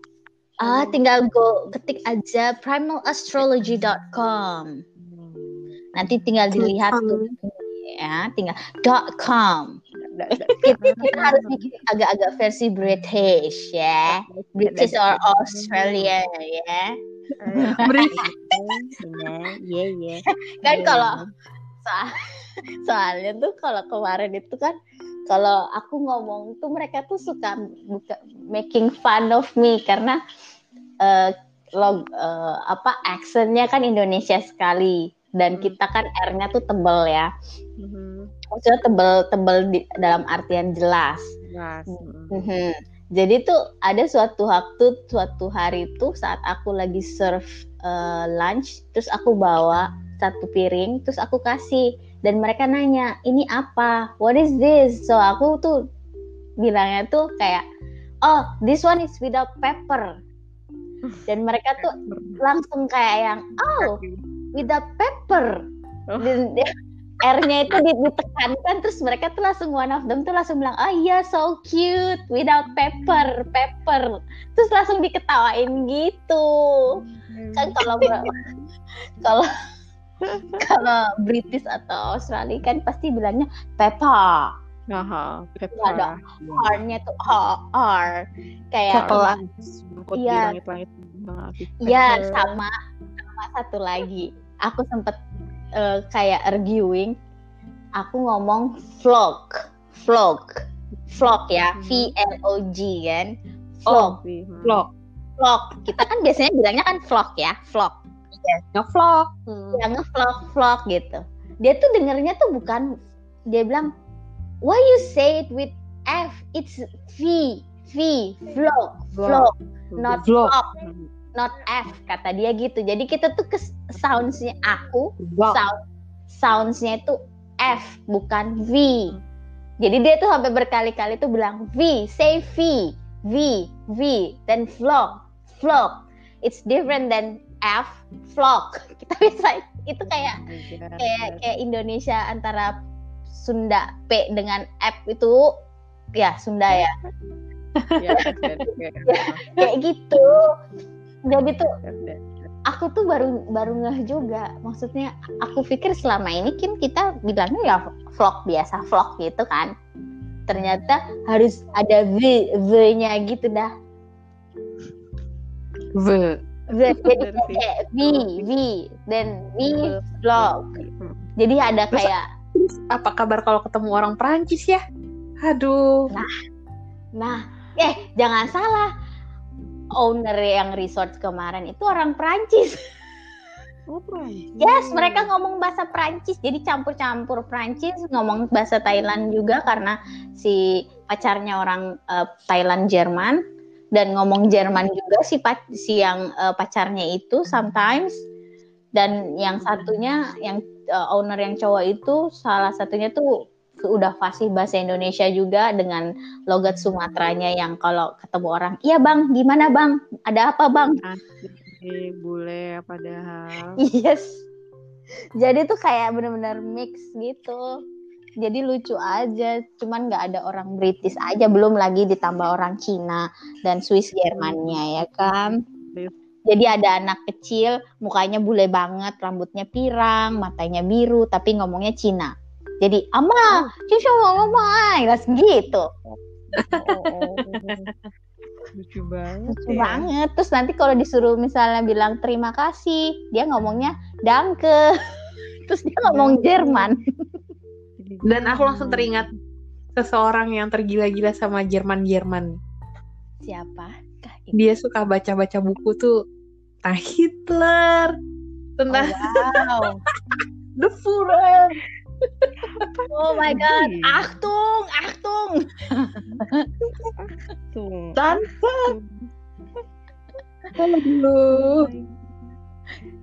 Ah, tinggal go ketik aja primalastrology.com. Hmm. Nanti tinggal dilihat tuh ya, tinggal .com. Kita, kita harus bikin agak-agak versi British ya. British or Australia ya. Iya iya. Kan Iya. kalau soal, soalnya tuh kalau kemarin itu kan kalau aku ngomong tuh mereka tuh suka buka making fun of me karena eh, log eh, apa accentnya kan Indonesia sekali dan Hmm. kita kan R-nya tuh tebel ya. Mhm. Maksudnya tebel-tebel di- dalam artian jelas. Jelas. Mhm. Jadi tuh ada suatu waktu, suatu hari tuh saat aku lagi serve eh, lunch, terus aku bawa satu piring, terus aku kasih, dan mereka nanya, ini apa? What is this? So aku tuh bilangnya tuh kayak, oh, this one is without pepper. Dan mereka tuh langsung kayak yang, oh, without pepper. Oh. Dan dia- R-nya itu di- ditekankan terus mereka tuh langsung one of them tuh langsung bilang oh iya so cute without pepper pepper terus langsung diketawain gitu kan kalau ber- kalau Kalau British atau Australia kan pasti bilangnya pepper. Aha, ada R-nya tuh H R kayak di Iya. Iya Pepper. sama sama satu lagi. Aku sempet eh, kayak arguing. Aku ngomong vlog, vlog, vlog ya, Hmm. V L O G kan, Oh, vlog. Hmm. Vlog. vlog. Kita kan biasanya bilangnya kan vlog ya, vlog. Ngevlog. Hmm. Yang nge-vlog, vlog gitu. Dia tuh dengernya tuh bukan, dia bilang, why you say it with F? It's V, V, vlog, vlog, not Vlog. vlog. Not F kata dia gitu. Jadi kita tuh ke soundsnya aku Vlog. sound soundsnya itu F bukan V. Jadi dia tuh sampai berkali-kali tuh bilang V, say V, V, V, then vlog, vlog. It's different than F, vlog. Kita bisa itu kayak kayak kayak Indonesia antara Sunda P dengan F itu ya Sunda ya Iya, kayak gitu. Jadi tuh aku tuh baru baru ngeh juga. Maksudnya aku pikir selama ini kan kita bilangnya ya vlog biasa vlog gitu kan. Ternyata harus ada v v nya gitu dah. V. v, jadi kayak v v dan v vlog. Jadi ada Terus- kayak Apa kabar kalau ketemu orang Perancis ya? Aduh. nah eh jangan salah owner yang resort kemarin itu orang Prancis Oh. Yes, mereka ngomong bahasa Prancis, jadi campur-campur Prancis, ngomong bahasa Thailand juga karena si pacarnya orang eh, Thailand Jerman. Dan ngomong Jerman juga si si yang eh, pacarnya itu sometimes. Dan yang satunya yang eh, owner yang cowok itu salah satunya tuh udah fasih bahasa Indonesia juga dengan logat Sumateranya yang kalau ketemu orang, iya bang, gimana bang, ada apa bang? Eh, bule padahal. Yes. Jadi tuh kayak bener-bener mix gitu. Jadi lucu aja, cuman nggak ada orang British aja, belum lagi ditambah orang Cina dan Swiss Jermannya ya kan. Jadi ada anak kecil, mukanya bule banget, rambutnya pirang, matanya biru, tapi ngomongnya Cina. Jadi, ama, cucu mau ngomong, gitu. Oh, oh. Lucu banget. Lucu ya. banget. Terus nanti kalau disuruh misalnya bilang terima kasih, dia ngomongnya danke. Terus dia ngomong Danke. Jerman. Dan aku langsung teringat seseorang yang tergila-gila sama Jerman-Jerman. Siapa? Dia suka baca-baca buku tuh tentang Hitler, tentang wow. The Führer. Oh my god. Iya. Achtung, Achtung. Tuh. Dan Aduh.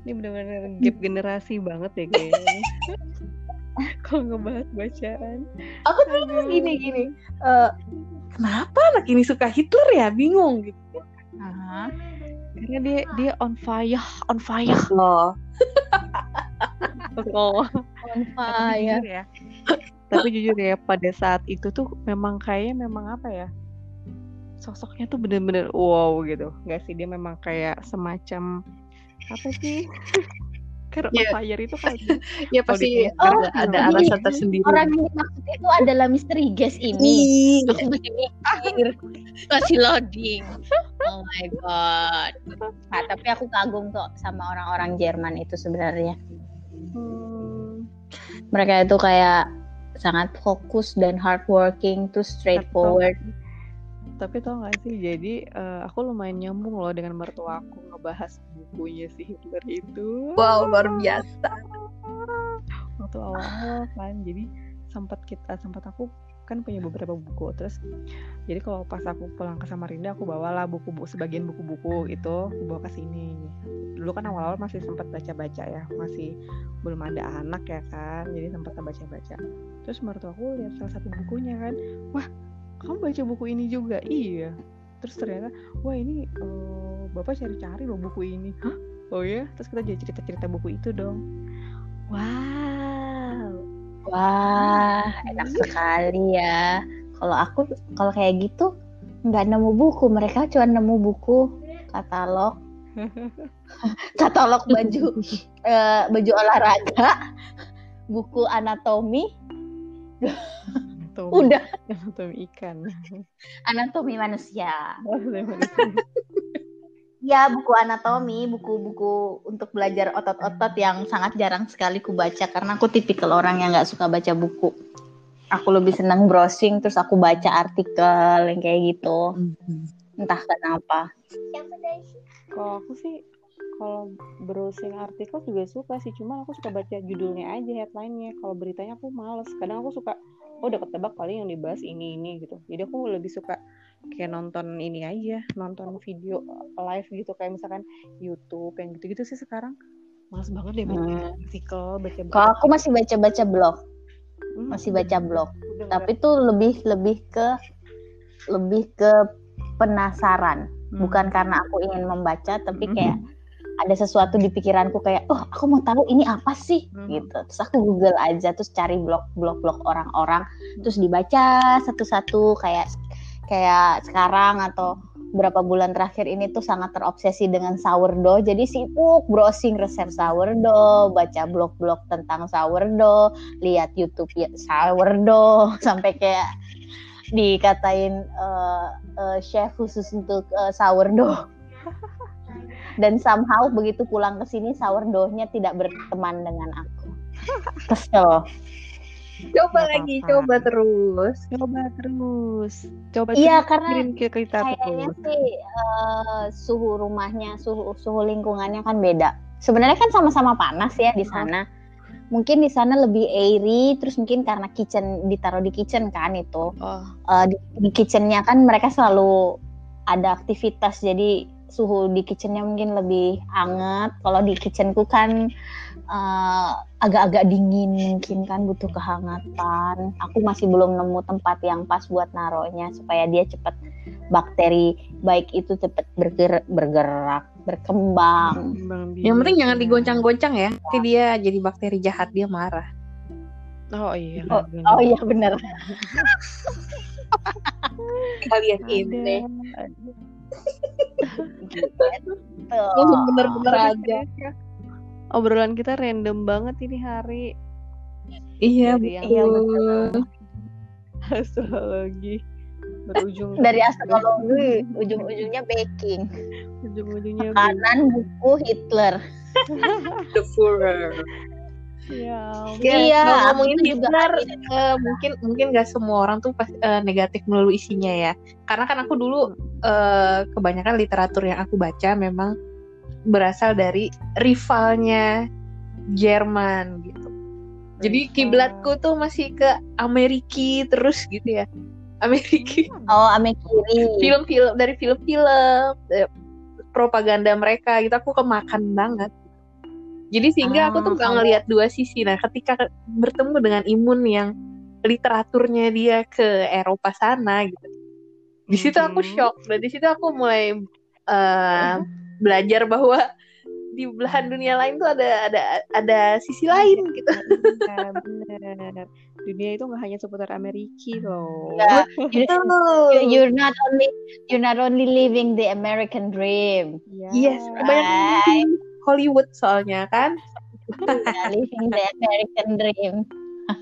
Ini benar-benar gap generasi banget ya kayaknya. Kalau ngebahas bacaan. Aku tuh gini gini. eh, kenapa anak ini suka Hitler ya? Bingung gitu. Karena dia dia on fire, on fire. Loh. Oh, Tapi fire. jujur ya. Tapi jujur ya pada saat itu tuh memang kayaknya memang apa ya? Sosoknya tuh bener-bener wow gitu. Gak sih dia memang kayak semacam apa sih? Karena Iya. fire itu kan Ya pasti di- ada, Oh, ada jadi alasan tersendiri. Orang yang dimaksud itu adalah misteri guys ini. Ih, Aku mikir masih loading. Oh my god. Nah, tapi aku kagum kok sama orang-orang Jerman itu sebenarnya. Hmm, Mereka itu kayak sangat fokus dan hardworking, terus straightforward. tapi tau gak sih jadi eh, aku lumayan nyambung loh dengan mertua aku ngebahas bukunya si Hitler itu Wow, luar biasa. waktu awal kan jadi sempat kita sempat aku kan punya beberapa buku. Terus jadi kalau pas aku pulang ke Samarinda aku bawalah buku-buku sebagian buku-buku itu aku bawa ke sini. Dulu kan awal-awal masih sempat baca-baca ya masih belum ada anak ya kan jadi sempat baca-baca. Terus mertua aku lihat salah satu bukunya kan wah kamu baca buku ini juga? Iya. Terus ternyata wah ini eh, bapak cari-cari loh buku ini. Hah? Oh ya terus kita jadi cerita-cerita buku itu dong. Wow Wah, enak sekali ya. Kalau aku kalau kayak gitu nggak nemu buku, mereka cuma nemu buku katalog katalog baju eh, baju olahraga, buku anatomi, udah anatomi ikan. anatomi manusia. Anatomi manusia. Ya, buku anatomi, buku-buku untuk belajar otot-otot yang sangat jarang sekali ku baca karena aku tipikal orang yang nggak suka baca buku. Aku lebih senang browsing terus aku baca artikel yang kayak gitu. Entah kenapa. Kalau aku sih kalau browsing artikel juga suka sih, cuma aku suka baca judulnya aja headline-nya. Kalau beritanya aku males. Kadang aku suka oh udah ketebak paling yang dibahas ini ini gitu. Jadi aku lebih suka kayak nonton ini aja, nonton video live gitu kayak misalkan YouTube yang gitu-gitu sih sekarang. Males banget deh baca Hmm. artikel, baca Kalau aku masih baca-baca blog, Hmm, masih baca blog. udah Tapi tuh lebih lebih ke lebih ke penasaran. Hmm. Bukan karena aku ingin membaca, tapi Hmm. kayak ada sesuatu di pikiranku kayak, oh aku mau tahu ini apa sih, Hmm. gitu. Terus aku Google aja, terus cari blog-blog-blog orang-orang, terus dibaca satu-satu kayak kayak sekarang atau berapa bulan terakhir ini tuh sangat terobsesi dengan sourdough. Jadi sibuk browsing resep sourdough, baca blog-blog tentang sourdough, lihat YouTube ya sourdough sampai kayak dikatain eh, eh, chef khusus untuk eh, sourdough. Dan somehow begitu pulang ke sini sourdoughnya tidak berteman dengan aku. Kesel. Coba Nggak lagi, apa-apa. coba terus. coba terus. Coba Iya, karena kirim ke kita Kayaknya terus. sih eh, suhu rumahnya, suhu suhu lingkungannya kan beda. Sebenarnya kan sama-sama panas ya di sana. Mungkin di sana lebih airy, terus mungkin karena kitchen ditaruh di kitchen kan itu. Oh, Eh, di, di kitchennya kan mereka selalu ada aktivitas, jadi suhu di kitchennya mungkin lebih hangat. Kalau di kitchenku kan eh, agak-agak dingin mungkin kan butuh kehangatan. Aku masih belum nemu tempat yang pas buat naruhnya supaya dia cepat bakteri baik itu cepat bergerak, bergerak berkembang. Bang Yang penting jangan digoncang-goncang ya. Nanti dia jadi bakteri jahat, dia marah. Oh iya. Oh, bener. oh iya bener. Kalian ini. ada. Tuh. Bener-bener aja. Obrolan kita random banget ini hari Iya, Dari yang- Iya, betul. astrologi berujung Dari astrologi ujung-ujungnya baking. ujung-ujungnya Kanan buku Hitler. The Führer. ya Ya, Iya, ngomongin juga Hitler, eh, mungkin mungkin nggak semua orang tuh pas eh, negatif melulu isinya ya. Karena kan aku dulu eh, kebanyakan literatur yang aku baca memang berasal dari rivalnya Jerman gitu. Jadi kiblatku tuh masih ke Ameriki terus gitu ya. Ameriki. Oh, ame kiri. Film-film dari film-film eh, propaganda mereka gitu aku kemakan banget. Jadi sehingga aku tuh Ah, nggak kalau- ngelihat dua sisi. Nah, ketika ke- bertemu dengan Imun yang literaturnya dia ke Eropa sana gitu. Di situ aku Mhm. shock dan di situ aku mulai eh, belajar bahwa di belahan dunia lain tuh ada ada ada sisi lain gitu. Iya, bener. Dunia itu nggak hanya seputar Ameriki loh. Ya, you- Betul. you're not only you're not only living the American dream. Ya. Yes, banyak Right. Hollywood soalnya kan. Living the American dream.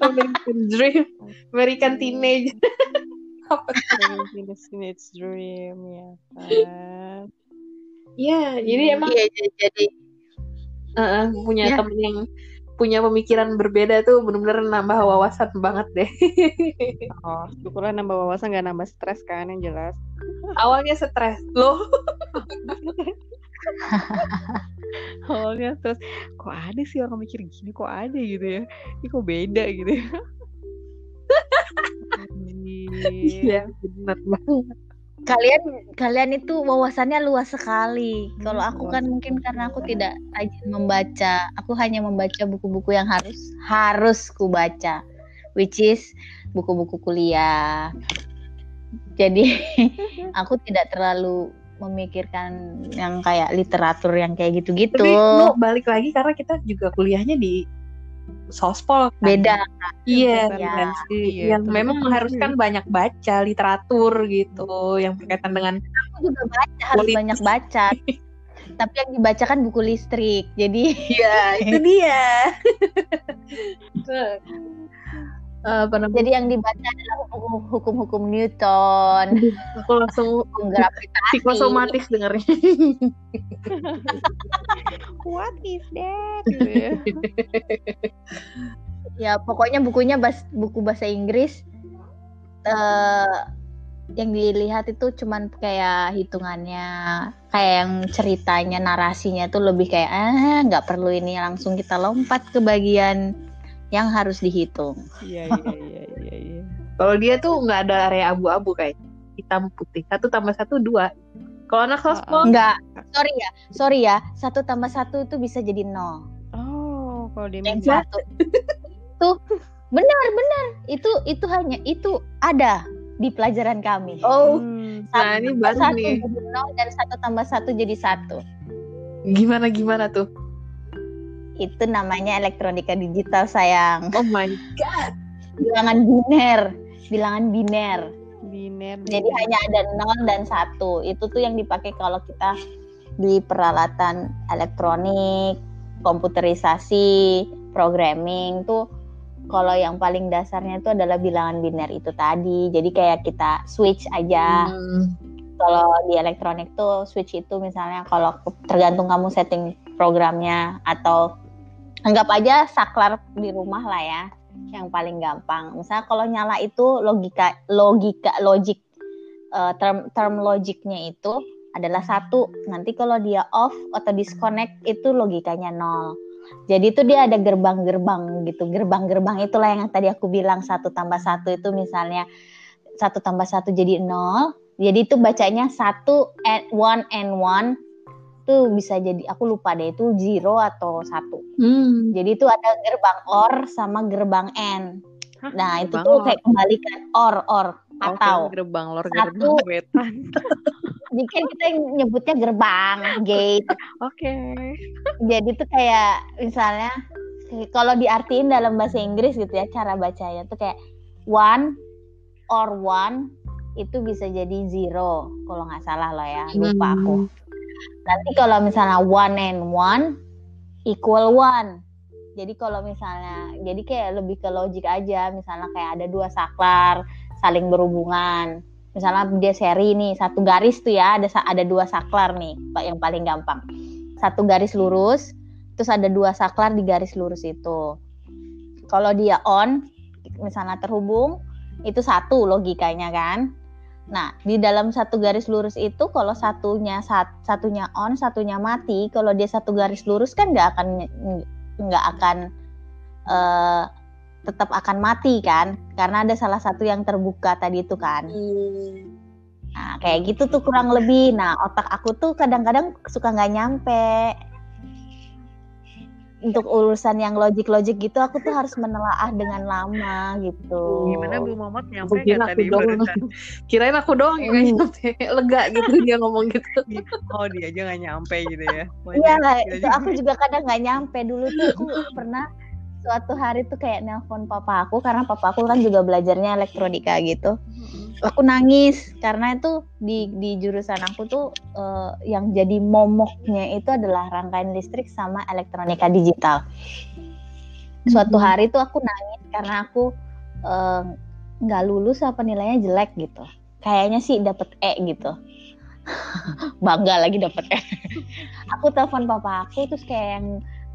American Dream, American Teenage. Apa? American Teenage Dream ya kan. Ya, jadi emang Iya, jadi- jadi eh, punya Ya. temen yang punya pemikiran berbeda tuh bener-bener nambah wawasan banget deh. Oh, syukurlah nambah wawasan nggak nambah stres kan yang jelas. Awalnya stres loh. Awalnya terus kok ada sih orang mikir gini kok ada gitu ya. Ini kok beda gitu ya. Iya, bener banget. Kalian kalian itu wawasannya luas sekali. Kalau Hmm, aku luas kan mungkin karena aku tidak rajin membaca, aku hanya membaca buku-buku yang harus harus ku baca, which is buku-buku kuliah. Jadi aku tidak terlalu memikirkan yang kayak literatur yang kayak gitu-gitu. Tapi lu balik lagi karena kita juga kuliahnya di sospol kan. Beda. Iya, Bukan Ya. referensi Iya, yang terus- memang mengharuskan banyak baca literatur gitu yang berkaitan dengan Aku juga baca, harus Politis. banyak baca. tapi yang dibacakan buku listrik. Jadi Iya, itu dia. apa namanya? jadi yang dibaca adalah hukum- hukum-hukum Newton, Aku langsung gravitasi. psikosomatis dengarnya. What is that? Ya. Ya, pokoknya bukunya bas buku bahasa Inggris eh yang dilihat itu cuman kayak hitungannya, kayak yang ceritanya, narasinya tuh lebih kayak ah nggak perlu ini langsung kita lompat ke bagian yang harus dihitung. Iya iya iya iya iya. Kalau dia tuh nggak ada area abu-abu kayak hitam putih. Satu tambah satu dua. Kalau anak sospol Enggak, sorry ya, sorry ya, satu tambah satu itu bisa jadi nol. Oh, kalau dia Yang minta satu tuh benar benar itu itu hanya itu ada di pelajaran kami. Oh, Hmm, Nah, Satu ini tambah baru satu nih. jadi nol dan satu tambah satu jadi satu. gimana gimana tuh? Itu namanya elektronika digital sayang. Oh my god. Bilangan biner, bilangan biner. biner. Jadi hanya ada nol dan satu. Itu tuh yang dipakai kalau kita di peralatan elektronik, komputerisasi, programming tuh kalau yang paling dasarnya itu adalah bilangan biner itu tadi. Jadi kayak kita switch aja. Hmm. Kalau di elektronik tuh switch itu misalnya kalau tergantung kamu setting programnya atau anggap aja saklar di rumah lah ya yang paling gampang. Misalnya kalau nyala itu logika logika logic eh, term term logiknya itu adalah satu. Nanti kalau dia off atau disconnect itu logikanya nol. Jadi itu dia ada gerbang-gerbang gitu. Gerbang-gerbang itulah yang tadi aku bilang satu tambah satu itu misalnya satu tambah satu jadi nol. Jadi itu bacanya satu and one and one tuh bisa jadi aku lupa deh itu zero atau satu. Hmm. Jadi itu ada gerbang or sama gerbang n. Hah, Nah itu tuh lor. kayak kembalikan or or Oke, atau gerbang lor satu. gerbang jika kita nyebutnya gerbang gate. Oke. Jadi tuh kayak misalnya kalau diartiin dalam bahasa Inggris gitu ya cara bacanya tuh kayak one or one itu bisa jadi zero kalau nggak salah loh ya lupa aku. Nanti kalau misalnya one and one equal one. Jadi kalau misalnya, jadi kayak lebih ke logik aja. Misalnya kayak ada dua saklar saling berhubungan. Misalnya dia seri nih satu garis tuh ya ada ada dua saklar nih, pak yang paling gampang. Satu garis lurus, terus ada dua saklar di garis lurus itu. Kalau dia on, misalnya terhubung, itu satu logikanya kan. Nah, di dalam satu garis lurus itu kalau satunya sat, satunya on, satunya mati, kalau dia satu garis lurus kan nggak akan nggak akan eh, tetap akan mati kan? Karena ada salah satu yang terbuka tadi itu kan. Nah, kayak gitu tuh kurang lebih. Nah, otak aku tuh kadang-kadang suka nggak nyampe. Untuk urusan yang logik-logik gitu, aku tuh harus menelaah dengan lama gitu. Gimana Bu Momot nyampe kira nggak aku tadi doang. barusan? Kirain aku doang yang nggak Hmm. nyampe. Lega gitu dia ngomong gitu. Oh dia aja nggak nyampe gitu ya? Iya, Wajar. itu aku juga kadang nggak nyampe dulu tuh aku pernah suatu hari tuh kayak nelpon papa aku karena papa aku kan juga belajarnya elektronika gitu. Aku nangis karena itu di di jurusan aku tuh eh, yang jadi momoknya itu adalah rangkaian listrik sama elektronika digital. Suatu Mhm. hari tuh aku nangis karena aku eh, nggak lulus apa nilainya jelek gitu. Kayaknya sih dapet E gitu. Bangga lagi dapet E. aku telepon papa aku terus kayak yang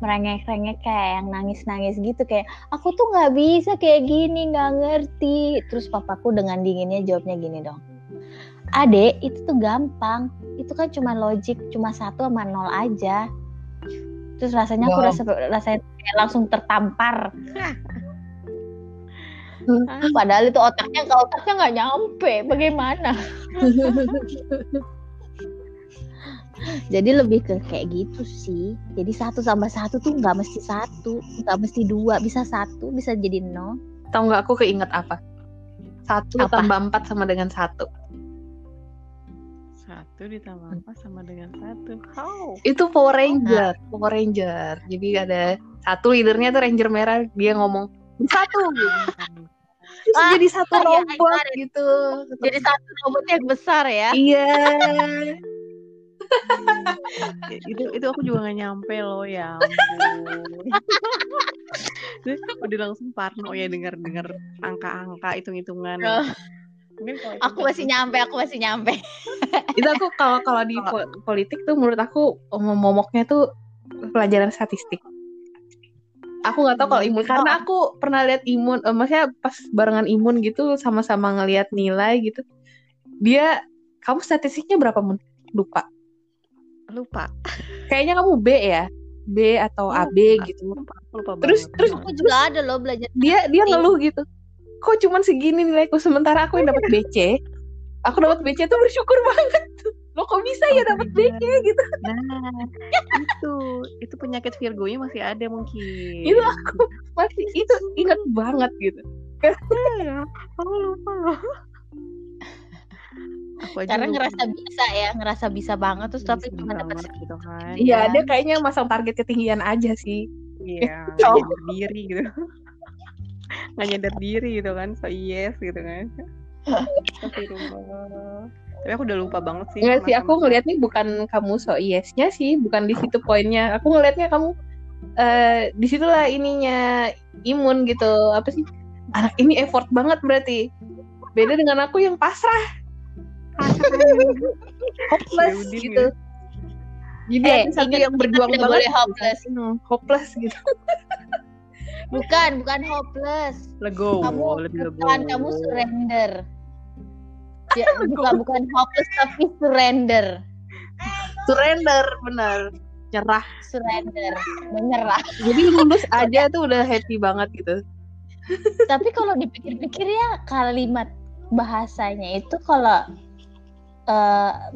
merengek-rengek kayak yang nangis-nangis gitu kayak aku tuh nggak bisa kayak gini nggak ngerti. Terus papaku dengan dinginnya jawabnya gini dong adek itu tuh gampang itu kan cuma logik cuma satu sama nol aja. Terus rasanya aku rasa rasanya kayak langsung tertampar. Ah, padahal itu otaknya kalau otaknya nggak nyampe bagaimana jadi lebih ke kayak gitu sih jadi satu tambah satu tuh nggak mesti satu nggak mesti dua bisa satu bisa jadi nol Tahu nggak aku keinget apa? Satu Apa? tambah empat sama dengan satu. Satu ditambah apa sama dengan satu? How? Itu Power Ranger, Power Ranger. Jadi ada satu leadernya tuh Ranger merah, dia ngomong satu, terus Ah, jadi satu iya, robot iya. gitu. jadi satu robot yang besar ya Iya. Itu itu aku juga gak nyampe loh ya Terus udah langsung parno ya dengar dengar angka-angka hitung-hitungan. Oh. mungkin kalau itu Aku masih nyampe, aku masih nyampe. itu aku kalau kalau di po- politik tuh menurut aku om- momoknya tuh pelajaran statistik. Aku nggak tahu kalau imun karena aku pernah lihat imun eh, maksudnya pas barengan imun gitu sama-sama ngelihat nilai gitu. Dia kamu statistiknya berapa mun? Lupa lupa. Kayaknya kamu B ya? B atau Lupa. AB gitu. Lupa lupa Terus- banget. terus Aku juga ada loh belajar. dia dia ngeluh gitu. Kok cuman segini nilaiku? Sementara aku yang dapat BC aku dapat BC tuh bersyukur banget. Lo kok bisa ya dapat BC gitu? Nah itu itu penyakit Virgonya masih ada mungkin. Itu aku masih itu ingat banget gitu. Ya aku lupa. loh aku aja Karena lupa. ngerasa bisa ya, ngerasa bisa banget terus tapi Bisa cuma dapat gitu kan. iya Iya. dia kayaknya masang target ketinggian aja sih. Iya Oh. nggak nyadar diri gitu. Nggak nyadar diri gitu kan so yes gitu kan. Tapi aku udah lupa banget sih Enggak sih aku masa-masa- ngelihatnya bukan kamu so yes-nya sih bukan di situ poinnya. Aku ngelihatnya kamu eh di situlah ininya imun gitu. Apa sih? Anak ini effort banget berarti. Beda dengan aku yang pasrah hopeless Yaudin gitu jadi Eh, satu yang berjuang banget boleh hopeless. Hopeless gitu Bukan, bukan hopeless. legowo Kamu bukan kamu surrender. Ya, bukan bukan hopeless tapi surrender. surrender benar nyerah Surrender, menyerah. jadi lulus aja tuh udah happy banget gitu Tapi kalau dipikir-pikir ya kalimat bahasanya itu kalau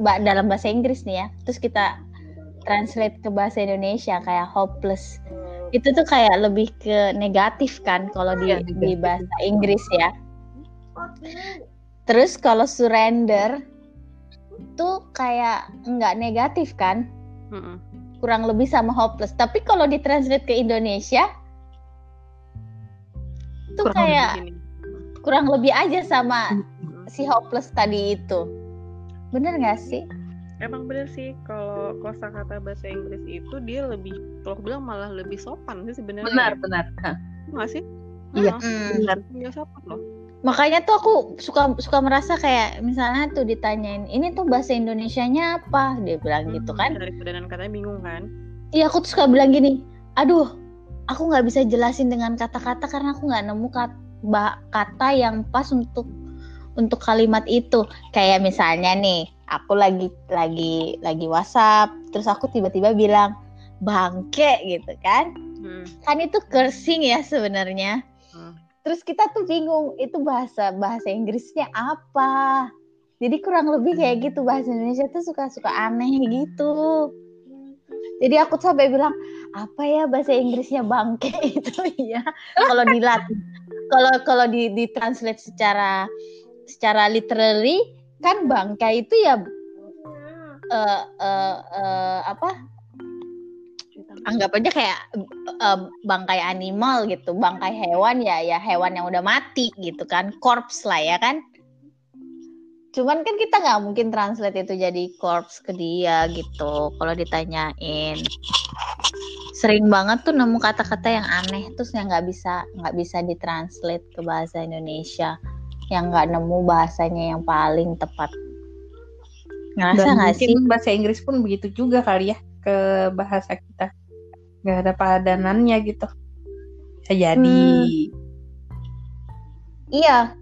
ba- dalam bahasa Inggris nih ya, terus kita translate ke bahasa Indonesia kayak hopeless. Itu tuh kayak lebih ke negatif kan kalau di Iya, di bahasa Inggris ya. Terus kalau surrender tuh kayak nggak negatif kan? Mm-mm. kurang lebih sama hopeless. Tapi kalau ditranslate ke Indonesia, tuh Kurang kayak Gini. kurang lebih aja sama si hopeless tadi itu. Bener nggak sih? Emang bener sih kalau kosakata bahasa Inggris itu dia lebih kalau aku bilang malah lebih sopan sih sebenarnya. benar benar Hah, Nggak sih? Iya. Heeh. benar Iya sopan loh. Makanya tuh aku suka suka merasa kayak misalnya tuh ditanyain ini tuh bahasa Indonesianya apa? Dia bilang gitu kan. Dari padanan katanya bingung kan. Iya aku tuh suka bilang gini, aduh aku nggak bisa jelasin dengan kata-kata karena aku nggak nemu kat- ba- kata yang pas untuk untuk kalimat itu. Kayak misalnya nih, aku lagi lagi lagi WhatsApp, terus aku tiba-tiba bilang bangke gitu kan? Hmm. Kan itu cursing ya sebenarnya. Hmm. Terus kita tuh bingung itu bahasa bahasa Inggrisnya apa. Jadi kurang lebih kayak gitu bahasa Indonesia tuh suka-suka aneh gitu. Jadi aku sampai bilang apa ya bahasa Inggrisnya bangke itu ya. Kalau dilat kalau kalau di di translate secara secara literally kan bangkai itu ya eh eh, eh, apa anggap aja kayak eh, bangkai animal gitu, bangkai hewan ya ya hewan yang udah mati gitu kan, corpse lah ya kan. Cuman kan kita nggak mungkin translate itu jadi corpse ke dia gitu. Kalau ditanyain, sering banget tuh nemu kata-kata yang aneh terus yang nggak bisa nggak bisa ditranslate ke bahasa Indonesia, yang nggak nemu bahasanya yang paling tepat. Ngerasa nggak sih? bahasa Inggris pun begitu juga kali ya ke bahasa kita nggak ada padanannya gitu bisa jadi Iya,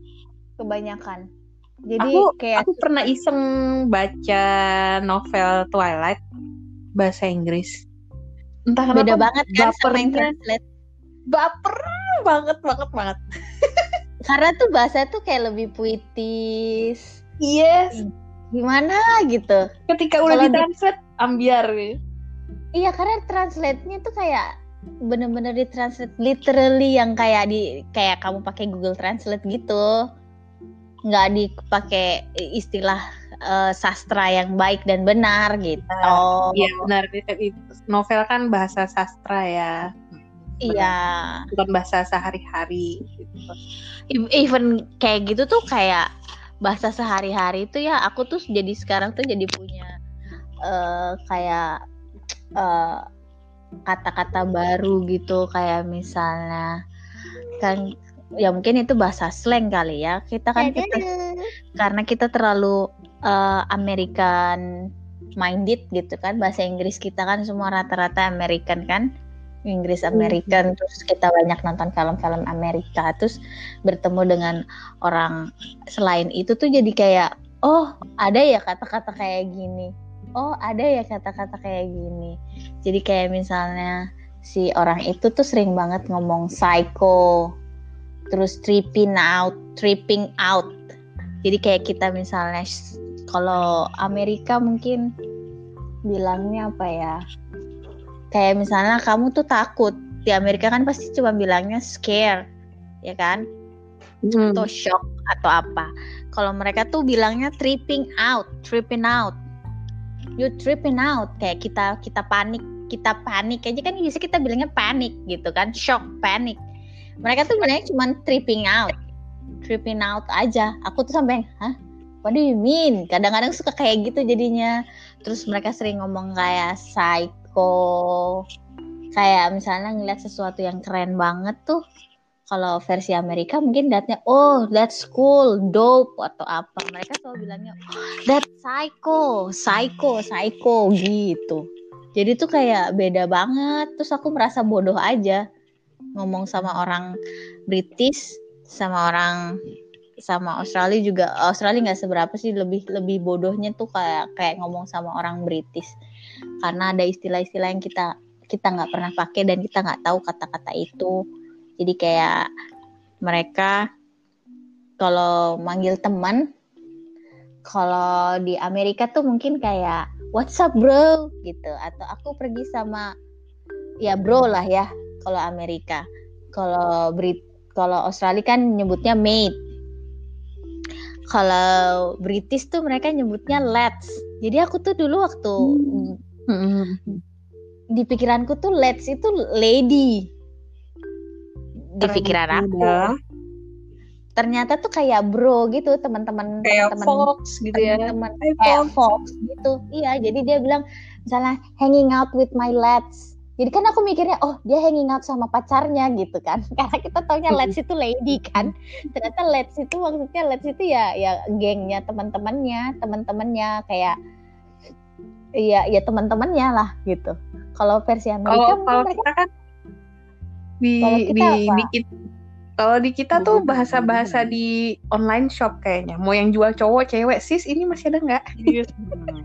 kebanyakan. Jadi aku kayak aku pernah iseng baca novel Twilight bahasa Inggris entah kenapa beda banget kan sama yang translate. baper banget banget banget Karena tuh bahasa tuh kayak lebih puitis. yes Gimana gitu. ketika udah Kalau di- ditranslate ambiar gitu. Iya, karena translate-nya tuh kayak bener-bener ditranslate literally yang kayak di kayak kamu pakai Google Translate gitu. Nggak dipakai istilah eh, sastra yang baik dan benar gitu. Iya benar novel kan bahasa sastra ya Iya. bukan bahasa sehari-hari gitu. Even kayak gitu tuh kayak bahasa sehari-hari itu ya aku tuh jadi sekarang tuh jadi punya eh, kayak eh, kata-kata baru gitu. Kayak misalnya kan ya mungkin itu bahasa slang kali ya. Kita kan kita karena kita terlalu eh, American minded gitu kan. Bahasa Inggris kita kan semua rata-rata American kan Inggris American terus kita banyak nonton film-film Amerika terus bertemu dengan orang selain itu tuh jadi kayak oh ada ya kata-kata kayak gini. Oh ada ya kata-kata kayak gini. Jadi kayak misalnya si orang itu tuh sering banget ngomong psycho terus tripping out tripping out. Jadi kayak kita misalnya kalau Amerika mungkin bilangnya apa ya kayak misalnya kamu tuh takut di Amerika kan pasti cuma bilangnya scare ya kan Hmm. atau shock atau apa. Kalau mereka tuh bilangnya tripping out, tripping out. You tripping out kayak kita kita panik, kita panik aja kan biasa kita bilangnya panik gitu kan, shock, panik. Mereka tuh bilangnya cuma tripping out. Tripping out aja. Aku tuh sampai, "Hah? What do you mean?" Kadang-kadang suka kayak gitu jadinya. Terus mereka sering ngomong kayak psycho. Kayak misalnya ngeliat sesuatu yang keren banget tuh kalau versi Amerika mungkin liatnya oh that's cool dope atau apa. Mereka selalu bilangnya that's psycho psycho psycho gitu. Jadi tuh kayak beda banget. Terus aku merasa bodoh aja ngomong sama orang British sama orang sama Australia juga. Australia nggak seberapa sih lebih lebih bodohnya tuh kayak kayak ngomong sama orang British karena ada istilah-istilah yang kita kita nggak pernah pakai dan kita nggak tahu kata-kata itu. Jadi kayak mereka kalau manggil teman kalau di Amerika tuh mungkin kayak what's up bro? gitu. Atau aku pergi sama ya bro lah ya kalau Amerika. Kalau Brit kalau Australia kan nyebutnya mate. Kalau British tuh mereka nyebutnya let's jadi aku tuh dulu waktu Hmm. Di pikiranku tuh let's itu lady. Di pikiran aku? Ternyata tuh kayak bro gitu teman-teman Kayak teman-teman Fox gitu ya. Hai, kayak Fox. Fox gitu. Iya jadi dia bilang misalnya hanging out with my lads jadi kan aku mikirnya oh dia hanging out sama pacarnya gitu kan. Karena kita taunya lads itu lady kan. Ternyata lads itu maksudnya lads itu ya ya gengnya teman-temannya teman-temannya kayak iya ya teman-temannya lah gitu kalau versi Amerika Kalau mungkin kalau mereka kita kan di Kalau kita di apa? di kit- kalau di kita tuh bahasa-bahasa di online shop kayaknya. Mau yang jual cowok, cewek, sis ini masih ada nggak? Hmm.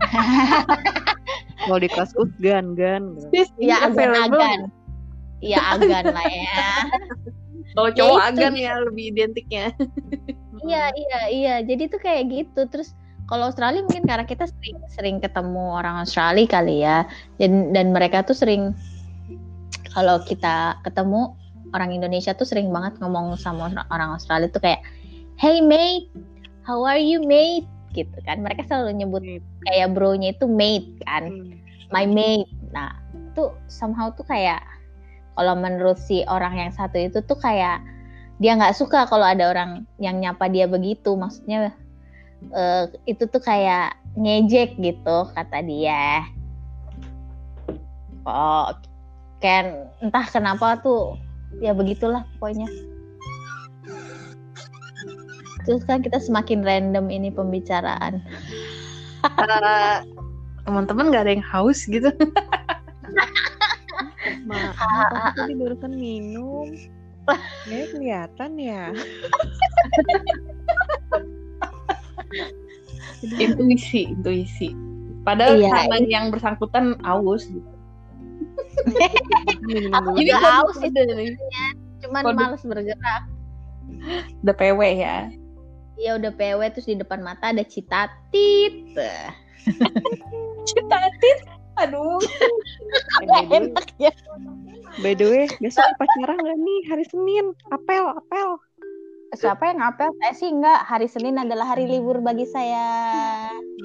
Kalau di kelas gan gan. gan. Sis ya available. agan-agan ya agan lah ya Kalau cowok itu agan ya lebih identiknya. Iya iya iya. Jadi tuh kayak gitu. Terus kalau Australia mungkin karena kita sering sering ketemu orang Australia kali ya. Dan dan mereka tuh sering kalau kita ketemu orang Indonesia tuh sering banget ngomong sama orang Australia tuh kayak Hey mate, how are you mate? Gitu kan. Mereka selalu nyebut kayak bro-nya itu mate kan. Hmm. My mate. Nah, tuh somehow tuh kayak kalau menurut si orang yang satu itu tuh kayak dia nggak suka kalau ada orang yang nyapa dia begitu maksudnya eh, itu tuh kayak ngejek gitu kata dia oh kan entah kenapa tuh ya begitulah pokoknya terus kan kita semakin random ini pembicaraan Eh, Teman-teman nggak ada yang haus gitu. Maaf, aku tadi barusan minum. Ya kelihatan ya. intuisi, intuisi. Padahal Iya, karena yang bersangkutan aus gitu. Aku dulu. Ini juga kode- haus kode nih. cuman Kode- males bergerak Udah PW ya. ya udah PW terus di depan mata ada citatit Citatit. Aduh. By, the way, enak ya by the way, besok pacaran nggak nih hari Senin? Apel, apel. Siapa yang ngapel? Saya sih enggak. Hari Senin adalah hari libur bagi saya.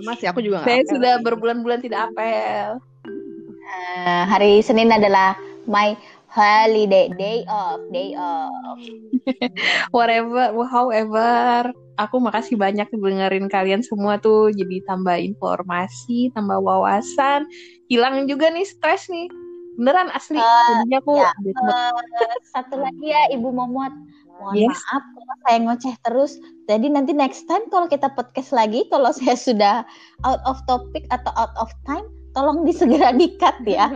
Mas, aku juga Saya sudah berbulan-bulan tidak apel. Eh, hari Senin adalah my holiday day off day off. Whatever however. Aku makasih banyak dengerin kalian semua tuh. Jadi tambah informasi tambah wawasan. Hilang juga nih stres nih. Beneran asli. Uh, aku ya, uh, satu lagi ya ibu momot mohon yes. maaf kalau saya ngoceh terus jadi nanti next time kalau kita podcast lagi kalau saya sudah out of topic atau out of time tolong disegera dikat ya.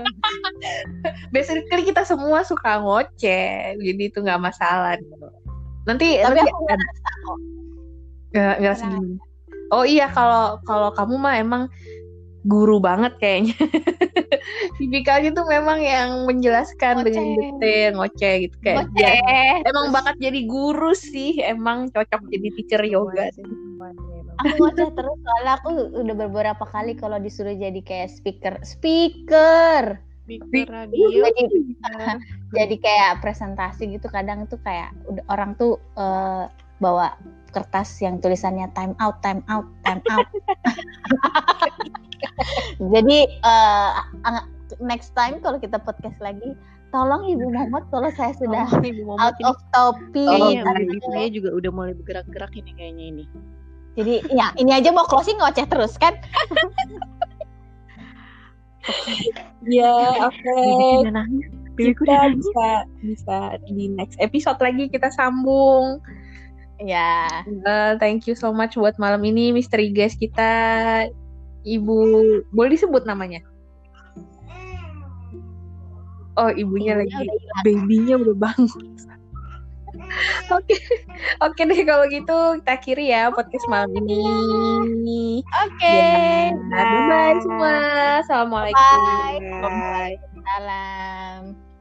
Basically kita semua suka ngoceh, jadi itu nggak masalah. Nanti tapi nanti aku ngerasa kok. Nggak nggak Oh iya kalau kalau kamu mah emang guru banget kayaknya. Tipikalnya tuh memang yang menjelaskan ngoceh. dengan detail ngoceh gitu kayak. Ngoceh. Ya, emang bakat jadi guru sih, emang cocok jadi teacher yoga sih aku ngoceh terus soalnya aku udah beberapa kali kalau disuruh jadi kayak speaker speaker speaker radio jadi, jadi kayak presentasi gitu kadang tuh kayak udah orang tuh uh, bawa kertas yang tulisannya time out time out time out jadi uh, next time kalau kita podcast lagi tolong Ibu Muhammad kalau saya sudah oh, Ibu out ini. of topic. Oh, iya, saya juga udah mulai bergerak-gerak ini kayaknya ini. Jadi ya ini aja mau closing ngoceh terus kan? Ya, oke. Kita bisa bisa di next episode lagi kita sambung. Ya. Uh, thank you so much buat malam ini misteri guys kita Ibu boleh disebut namanya? Oh, ibunya, ibunya lagi babynya udah bangun. Oke, oke deh kalau gitu kita kiri ya podcast malam ini. Oke, okay. ya, bye bye semua. Assalamualaikum. Bye. Bye. Salam.